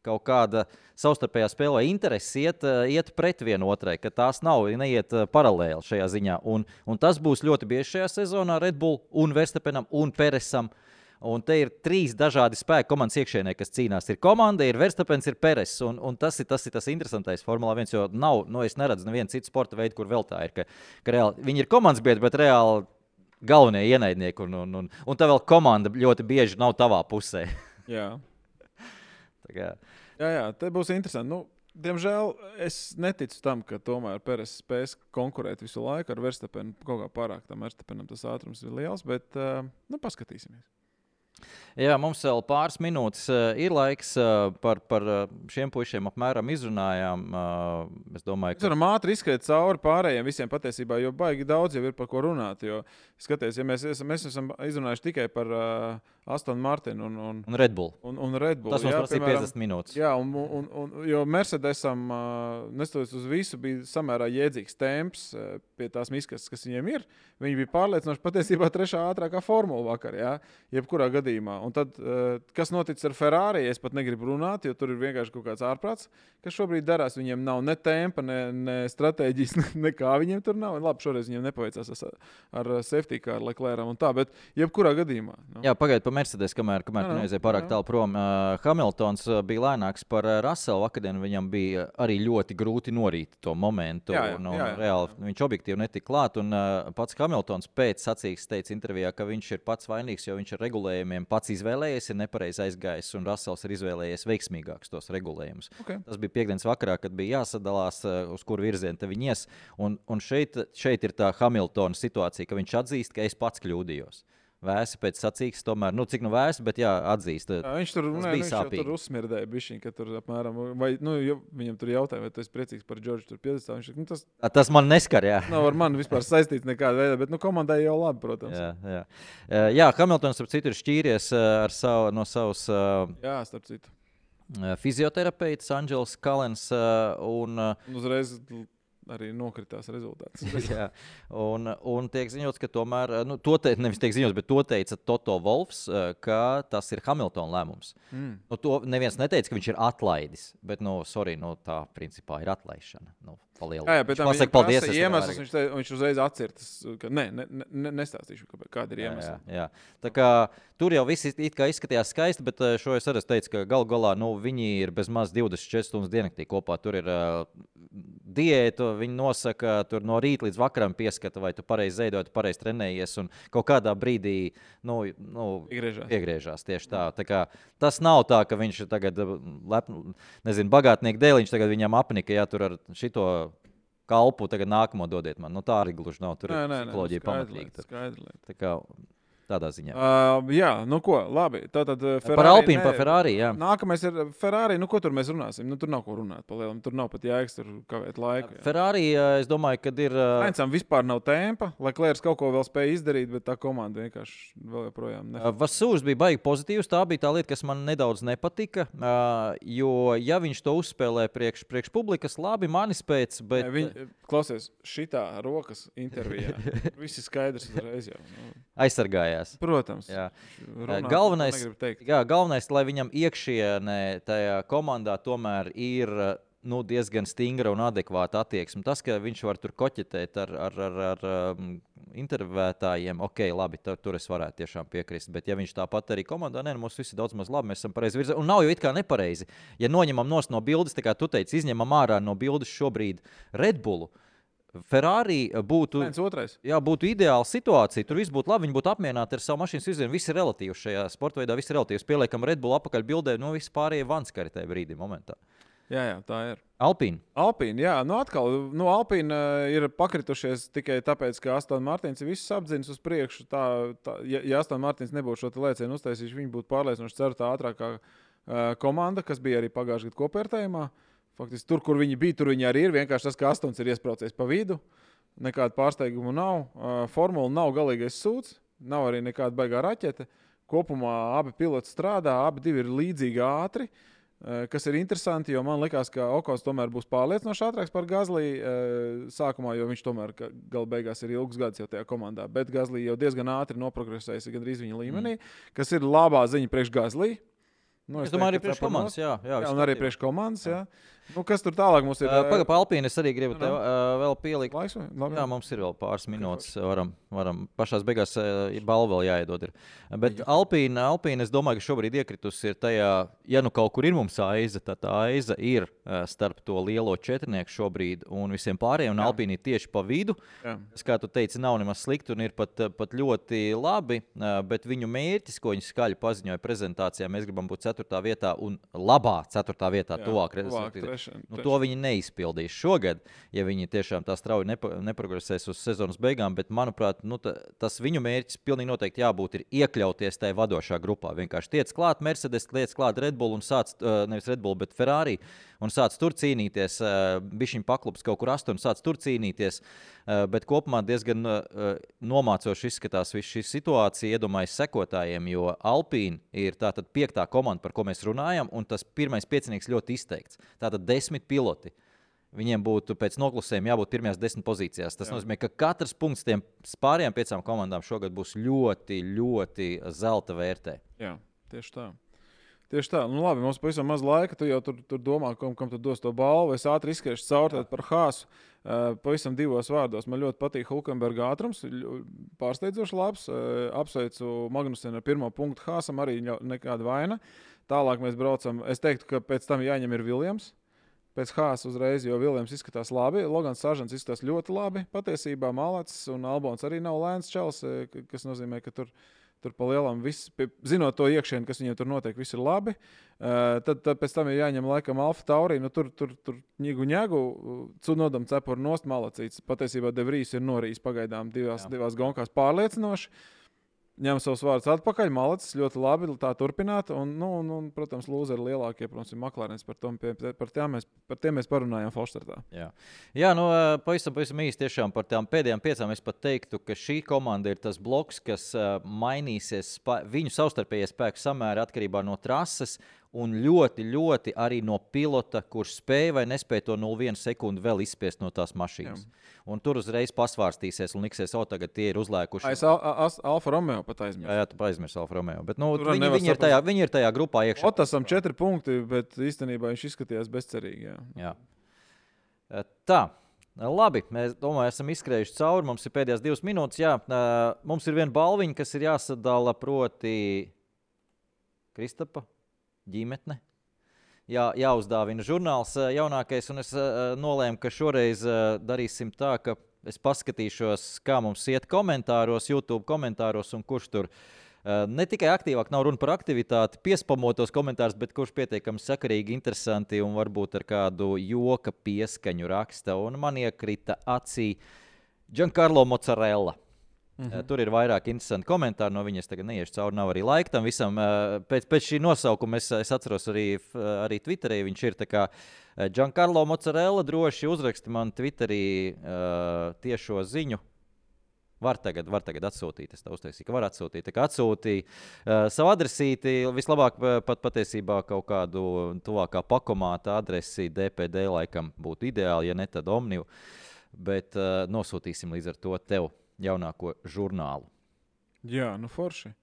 kaut kāda savstarpējā spēlē interese iet, eh, iet pret vienotrai, ka tās nav neiet eh, paralēli šajā ziņā. Un, un tas būs ļoti bieži šajā sezonā Red Bull un Verstapenam un Peresam. Un te ir trīs dažādi spēki komandas iekšienē, kas cīnās. Ir komanda, ir Verstapens, ir Peres. Un, un tas, ir, tas ir tas interesantais Formula 1, jo nav, nu, es neredzu nevienu citu sporta veidu, kur vēl tā ir. Ka, ka reāli, viņi ir komandas biedri, bet reāli galvenie ienaidnieki. Un, un, un, un tā vēl komanda ļoti bieži nav tavā pusē. Jā. Tā kā, Jā, jā, te būs interesanti. Nu, diemžēl es neticu tam, ka tomēr Pēters spēs konkurēt visu laiku ar Verstapenu. Kaut kā pārāk tam Verstapenam tas ātrums ir liels, bet uh, nu, paskatīsimies. Jā, mums vēl pāris minūtes uh, ir laiks uh, par, par šiem puišiem apmēram izrunājām. Es domāju, Mēs varam ātri izskriet cauri pārējiem visiem patiesībā, jo baigi daudz jau ir par ko runāt. Jo, skaties, ja mēs, esam, mēs esam izrunājuši tikai par uh, Astonu Martinu un, un, un Red Bull. un, un Red Bull. Tas mums jā, prasīja piemēram, 50 minūtes. Jā, un, un, un, jo Mercedesam, neskatoties uz visu, bija samērā jēdzīgs temps pie tās miskas, kas viņiem ir. Viņi bija pārliecinoši patiesībā trešā ātrākā formula vakar, jā, jebkurā gadījumā. Un tad, kas noticis ar Ferrari, es pat negribu runāt, jo tur ir vienkārši kaut kāds ārprāts, kas šobrīd darās. Viņiem nav ne tempa, ne, ne stratēģijas, ne, nekā viņiem tur nav. Labi, šoreiz viņiem nepaveicās ar, ar safety car, Leclerc un tā, bet jebkurā gadījumā. Nu. Jā, pagaidiet, pa Mercedes, kamēr, kamēr jā, neaizies pārāk jā. tālu prom. Uh, Hamiltons bija lēnāks par Russellu. Vakardien viņam bija arī ļoti grūti norīt to momentu. Jā, jā, un, un, jā, jā. reāli viņš objektīvi netika klāt. Un, uh, pats Hamiltons pēc sacīkstes teica intervijā, ka viņš ir pats vainīgs, jo viņš ar regulējumiem pats izvēlējies, ir nepareizi aizgājis, un Russells ir izvēlējies veiksmīgākus tos regulējumus. Okay. Tas bija piekdienas vakarā, kad bija jāsadalās, uh, uz kuru virzienu viņi ies. Un, un šeit, šeit ir tā Hamiltona situācija, ka viņš atzīst, ka es pats kļūdījos. Vēsi pēc sacīkstes, tomēr, nu, cik nu vēsi, bet jā, atzīst. Jā, viņš tur, ne, bija viņš tur uzsmirdēja, bišķiņ, ka tur apmēram, vai, nu, viņam tur jautāja, vai tu esi priecīgs par Džordžu tur 50. Viņš, nu, tas Tas man neskar, jā. nav ar mani vispār saistīts nekādā veidā, bet, nu, komandai jau labi, protams. Jā, jā. Eh, jā Hamiltons, ap citu, ir šķīries eh, ar savu, no savas uh, Jā, starp citu. fizioterapeits, Anģels Kalens. Un, Un uzreiz arī nokritās rezultāts. Jā, un, un tiek ziņots, ka tomēr, nu, to teica, nevis tiek ziņots, bet to teica Toto Wolfs, eh, ka tas ir Hamiltona lēmums. Mm. Nu, to neviens neteica, ka viņš ir atlaidis, bet, nu, sorry, nu, tā principā ir atlaišana. Nu, Jā, jā, bet Viņš pasaka, paldies. es tev Iemesls, viņš, te, viņš uzreiz atcerās, ka nē, ne, ne, ne, nestāstīšu, kāda ir Jā, iemesla. jā, jā. Tā kā, tur jau viss izskatījās skaisti, bet eh, šo es arī teicu, ka galu galā nu, viņi ir bez maz 24 stundas diennaktī kopā. Tur ir uh, diēta, viņi nosaka, tur no rīta līdz vakaram pieskata, vai tu pareizi tu pareizi trenējies. Un kaut kādā brīdī nu, nu, Iegriežās. iegriežās tieši tā. tā kā, tas nav tā, ka viņš ir tagad eh, lep, nezinu, bagātnieku dēļ, viņš tagad viņam apnika, ja tur ar šito kalpu tagad nākamo dodiet man. Nu, tā arī gluži nav. Tur Nē, ir nē, nē, psiholoģija lieta, tur. skaidra lieta. Tā kā tādā ziņā. Uh, jā, nu ko, labi. Tātad, uh, Par Alpīnu, par Ferrari. Jā. Nākamais ir Ferrari. Nu, ko tur mēs runāsim? Nu, tur nav ko runāt. Palielam. Tur nav pat jēgas tur kavēt laiku. jā. Ferrari, eh, es domāju, ka ir. eh, Sainzam vispār nav tempa. Leclerc kaut ko vēl spēja izdarīt, bet tā komanda vienkārši vēl joprojām ne. Vasūrs bija baigi pozitīvs. Tā bija tā lieta, kas man nedaudz nepatika. eh, Jo, ja viņš to uzspēlē priekš, priekš publikas, labi, manis pēc. Bet, Nē, Viņi, klausies, šitā rokas intervijā. Viss ir skaidrs uzreiz jau. Nu, aizsargājās. Protams. Jā. Runāt, Galvenais-. Jā, galvenais, lai viņam iekšienē tajā komandā tomēr ir nu, diezgan stingra un adekvāta attieksme. Tas, ka viņš var tur koķetēt ar, ar, ar, ar um, intervētājiem, ok, labi, tur, tur es varētu tiešām piekrist. Bet, ja viņš tāpat arī komandā, nē, nu, mums viss ir daudz maz labi, mēs esam pareizi virzienā. Un nav jau it kā nepareizi. Ja noņemam no bildes, tā kā tu teici, izņemam ārā no bildes šobrīd Red Bullu. Ferrari būtu. Viens otrais. Jā, būtu ideāla situācija. Tur viss būtu labi. Viņi būtu apmierināti ar savu mašīnas virzienu. Viss ir relatīvs šajā sporta veidā. Viss ir relatīvs. Pieliekam Red Bull apakaļ bildē. Nu, viss pārējie vanskari tajā brīdī, momentā. Jā, jā, tā ir. Alpīna. Alpīna, jā, nu atkal, nu, Alpīna uh, ir pakritušies tikai tāpēc, ka Astonas Martins ir visus apzinis uz priekšu. Tā, tā, ja ja Astonas Martins nebūtu šo lēcienu uztaisījis, viņi būtu pārliecinoši certa ātrākā uh, komanda, kas bija arī pagājušajā gadā kopērtējumā. Faktiski tur, kur viņi bija, tur viņi arī ir. Vienkārši tas, ka Astonas ir iesprāstīts pa vidu. Nekāda pārsteiguma nav. Formula nav galīgais sūds, nav arī nekāda baigā raķete. Kopumā abi piloti strādā, abi ir līdzīgi ātri. Kas ir interesanti, jo man liekas, ka Okons tomēr būs pārliecinoši ātrāks par Gazlī uh, sākumā, jo viņš tomēr gala beigās ir ilgs gads jau tajā komandā. Bet Gazlī jau diezgan ātri noprogresējis gandrīz viņa līmenī, mm. kas ir labā ziņa priekš Gazlī. Nu, Es domāju, arī teiktu, ka priekš komandas. Jā, jā, Jā, un arī priekš komandas. Jā. Nu, kas tur tālāk mums ir? Pagaidām, pa Alpīnu es arī gribu tev uh, vēl pielikt. Laiks? Labi, Jā, mums ir vēl pāris minūtes. Varam, varam pašā beigās uh, balvu vēl jāiedod. Ir. Bet Alpīna, Alpīna, es domāju, ka šobrīd iekritusi ir tajā, ja nu kaut kur ir mums aiza, tad tā aiza ir uh, starp to lielo četrnieku šobrīd un visiem pārējiem. Un Jā. Alpīna ir tieši pa vidu. Jā. Tas, kā tu teici, nav nemaz slikti un ir pat, pat ļoti labi. uh, Bet viņu mērķis, ko viņi skaļi paziņoja prezentācijā, mēs gribam būt 4. vietā un labā 4. vietā, Jā, tuvāk trešajam, Nu, to viņi neizpildīs šogad, ja viņi tiešām tā strauji nepa, neprogresēs uz sezonas beigām. Bet, manuprāt, nu, ta, tas viņu mērķis pilnīgi noteikti jābūt ir iekļauties tajā vadošā grupā. Vienkārši tiec klāt Mercedes, tiec klāt Red Bull un sāc, uh, nevis Red Bull, bet Ferrari. Un sāc tur cīnīties, bija viņa paklups kaut kur un sāc tur cīnīties. Uh, bet kopumā diezgan nomācoši izskatās viss šī situācija, iedomājieties, sekotājiem, jo Alpīna ir tātad piektā komanda, par ko mēs runājam, un tas pirmais piecinieks ļoti izteikts. Tātad desmit piloti. Viņiem būtu pēc noklusējuma jābūt pirmajās desmit pozīcijās. Tas Jā. nozīmē, ka katrs punkts tiem pārējām piecām komandām šogad būs ļoti, ļoti zelta vērtē. Jā, tieši tā. Tieši tā, nu labi, mums pavisam maz laika. Tu jau tur, tur domā, kam, kam tu dos to balvu. Es ātri izskriešu cauri par Hāzu. Uh, pavisam divos vārdos. Man ļoti patīk Hulkenberga ātrums. Pārsteidzoši labs. Uh, apsveicu Magnusenu ar pirmo punktu Hāzam. Arī nekāda vaina. Tālāk mēs braucam. Es teiktu, ka pēc tam jāņem ir Viljams. Pēc Hāzes uzreiz, jo Viljams izskatās labi. Logans Sāžants izskatās ļoti labi. Patiesībā Malats un Albons arī nav lēns čels, ka- kas nozīmē, ka tur, tur pa lielam viss, zinot to iekšienu, kas viņiem tur notiek, viss ir labi. Uh, tad, tad pēc tam ir jāņem laikam Alfa Taurī. Nu, tur tur, tur ņēgu ņēgu, cunodam cepuru nost malacīts. Patiesībā Devrīs ir norījis pagaidām divās, Jā. divās gonkās pārliecinoši. Ņem savus vārdus atpakaļ, malacis ļoti labi, tā turpināt. Un, nu, un, un, protams, lūzeri lielākie, protams, ir Maklārens. Par, tom, par, mēs, par tiem mēs parunājām Falštartā. Jā, Jā nu, pavisam, pavisam īsti tiešām par tām pēdējām piecām. Es pat teiktu, ka šī komanda ir tas bloks, kas mainīsies. Viņu savstarpējie spēku samēri atkarībā no trases. Un ļoti, ļoti arī no pilota, kurš spēja vai nespēja to 0,1 sekundi vēl izspiest no tās mašīnas. Jā. Un tur uzreiz pasvārstīsies un liksies, o, tagad tie ir uzlēkuši. Es al, al, Alfa Romeo pat Jā, aizmirsu. jā tu aizmirsti Alfa Romeo. Bet, nu, Tur viņi, viņi, ir tajā, viņi ir tajā grupā iekšā. Otasam četri punkti, bet īstenībā viņš izskatījās bezcerīgi. Jā. Jā. Eh, Tā. Labi, mēs domāju, esam izskrējuši cauri. Mums ir pēdējās divas minūtes. Jā, eh, mums ir viena balviņa, kas ir jāsadala proti Kristapa ģimene. Jā, jāuzdāvina žurnāls jaunākais, un es nolēmu, ka šoreiz darīsim tā, ka es paskatīšos, kā mums iet komentāros, YouTube komentāros, un kurš tur ne tikai aktīvāk nav runa par aktivitāti, piespamotos komentārus, bet kurš pietiekami sakarīgi, interesanti un varbūt ar kādu joka pieskaņu raksta. Un man iekrita acī Giancarlo Mozzarella. Mm -hmm. Tur ir vairāk interesanti komentāri no viņas. Tagad neiešu cauri, nav arī laika tam visam. Eh, Pēc, pēc šī nosaukuma es, es atceros arī, f- arī Twitterī. Viņš ir tā kā eh, Giancarlo Mozzarella. Droši uzraksti man Twitterī uh, tiešo ziņu. Var tagad, var tagad atsūtīt. Es tev uztaisīju, ka var atsūtīt. Tā kā atsūtīja uh, savu adresīti, vislabāk eh, pat patiesībā kaut kādu tuvākā pakomāta adresi DPD laikam būtu ideāli, ja ne tad Omniju. Bet uh, nosūtīsim līdz ar to tev jaunāko žurnālu. Jā, nu forši.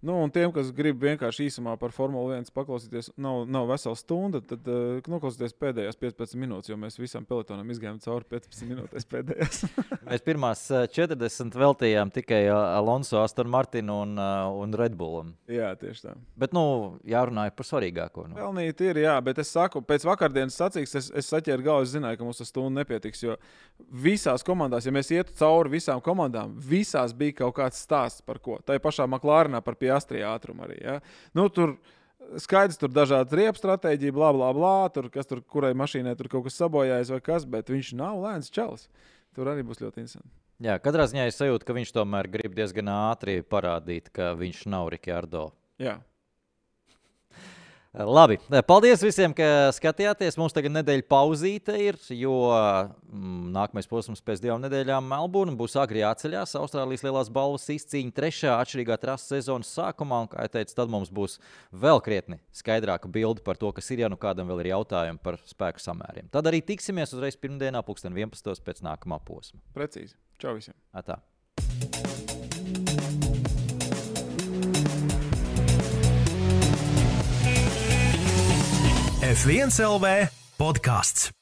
Nu, un tiem, kas grib vienkārši īsumā par Formuli 1 paklausīties, nav, nav vesela stunda, tad uh, noklausieties pēdējās 15 minūtes, jo mēs visam pelotonam izgājām cauri 15 minūtēs pēdējās. Mēs pirmās eh, 40 veltījām tikai eh, Alonso, Aston Martinu un, eh, un Red Bullam. jā, tieši tā. Bet, nu, jārunā par svarīgāko. Nu. Pelnīt ir, jā, bet es saku, pēc vakardienas sacīks, es, es saķēru galvu, es zināju, ka mums tas stunda nepietiks. Jo visās komandās, ja mēs ietu cauri visām komandām, visās bija kaut kāds stāsts par ko. Tā ir pašā Maklārinā par Piastri ātrumu arī. Ja? Nu, tur skaidrs, tur dažādas riepas stratēģija, bla, bla, bla. Tur, kas tur, kurai mašīnai tur kaut kas sabojājas vai kas, bet viņš nav lēns čels. Tur arī būs ļoti interesanti. Jā, katrā ziņā es sajūtu, ka viņš tomēr grib diezgan ātri parādīt, ka viņš nav Rikārdo. Jā. Labi, paldies visiem, ka skatījāties. Mums tagad nedēļa pauzīte ir, jo mm, nākamais posms pēc divām nedēļām Melbūna būs agri jāceļās. Austrālijas lielās balvas izcīņa trešā atšķirīgā trases sezonas sākumā. Un, kā jau teicu, tad mums būs vēl krietni skaidrāka bilde par to, kas ir, ja nu kādam vēl ir jautājumi par spēku samēriem. Tad arī tiksimies uzreiz pirmdienā, 2011. pēc nākamā posma. Precīzi. Čau visiem! Atā. F1 LV podkāsts.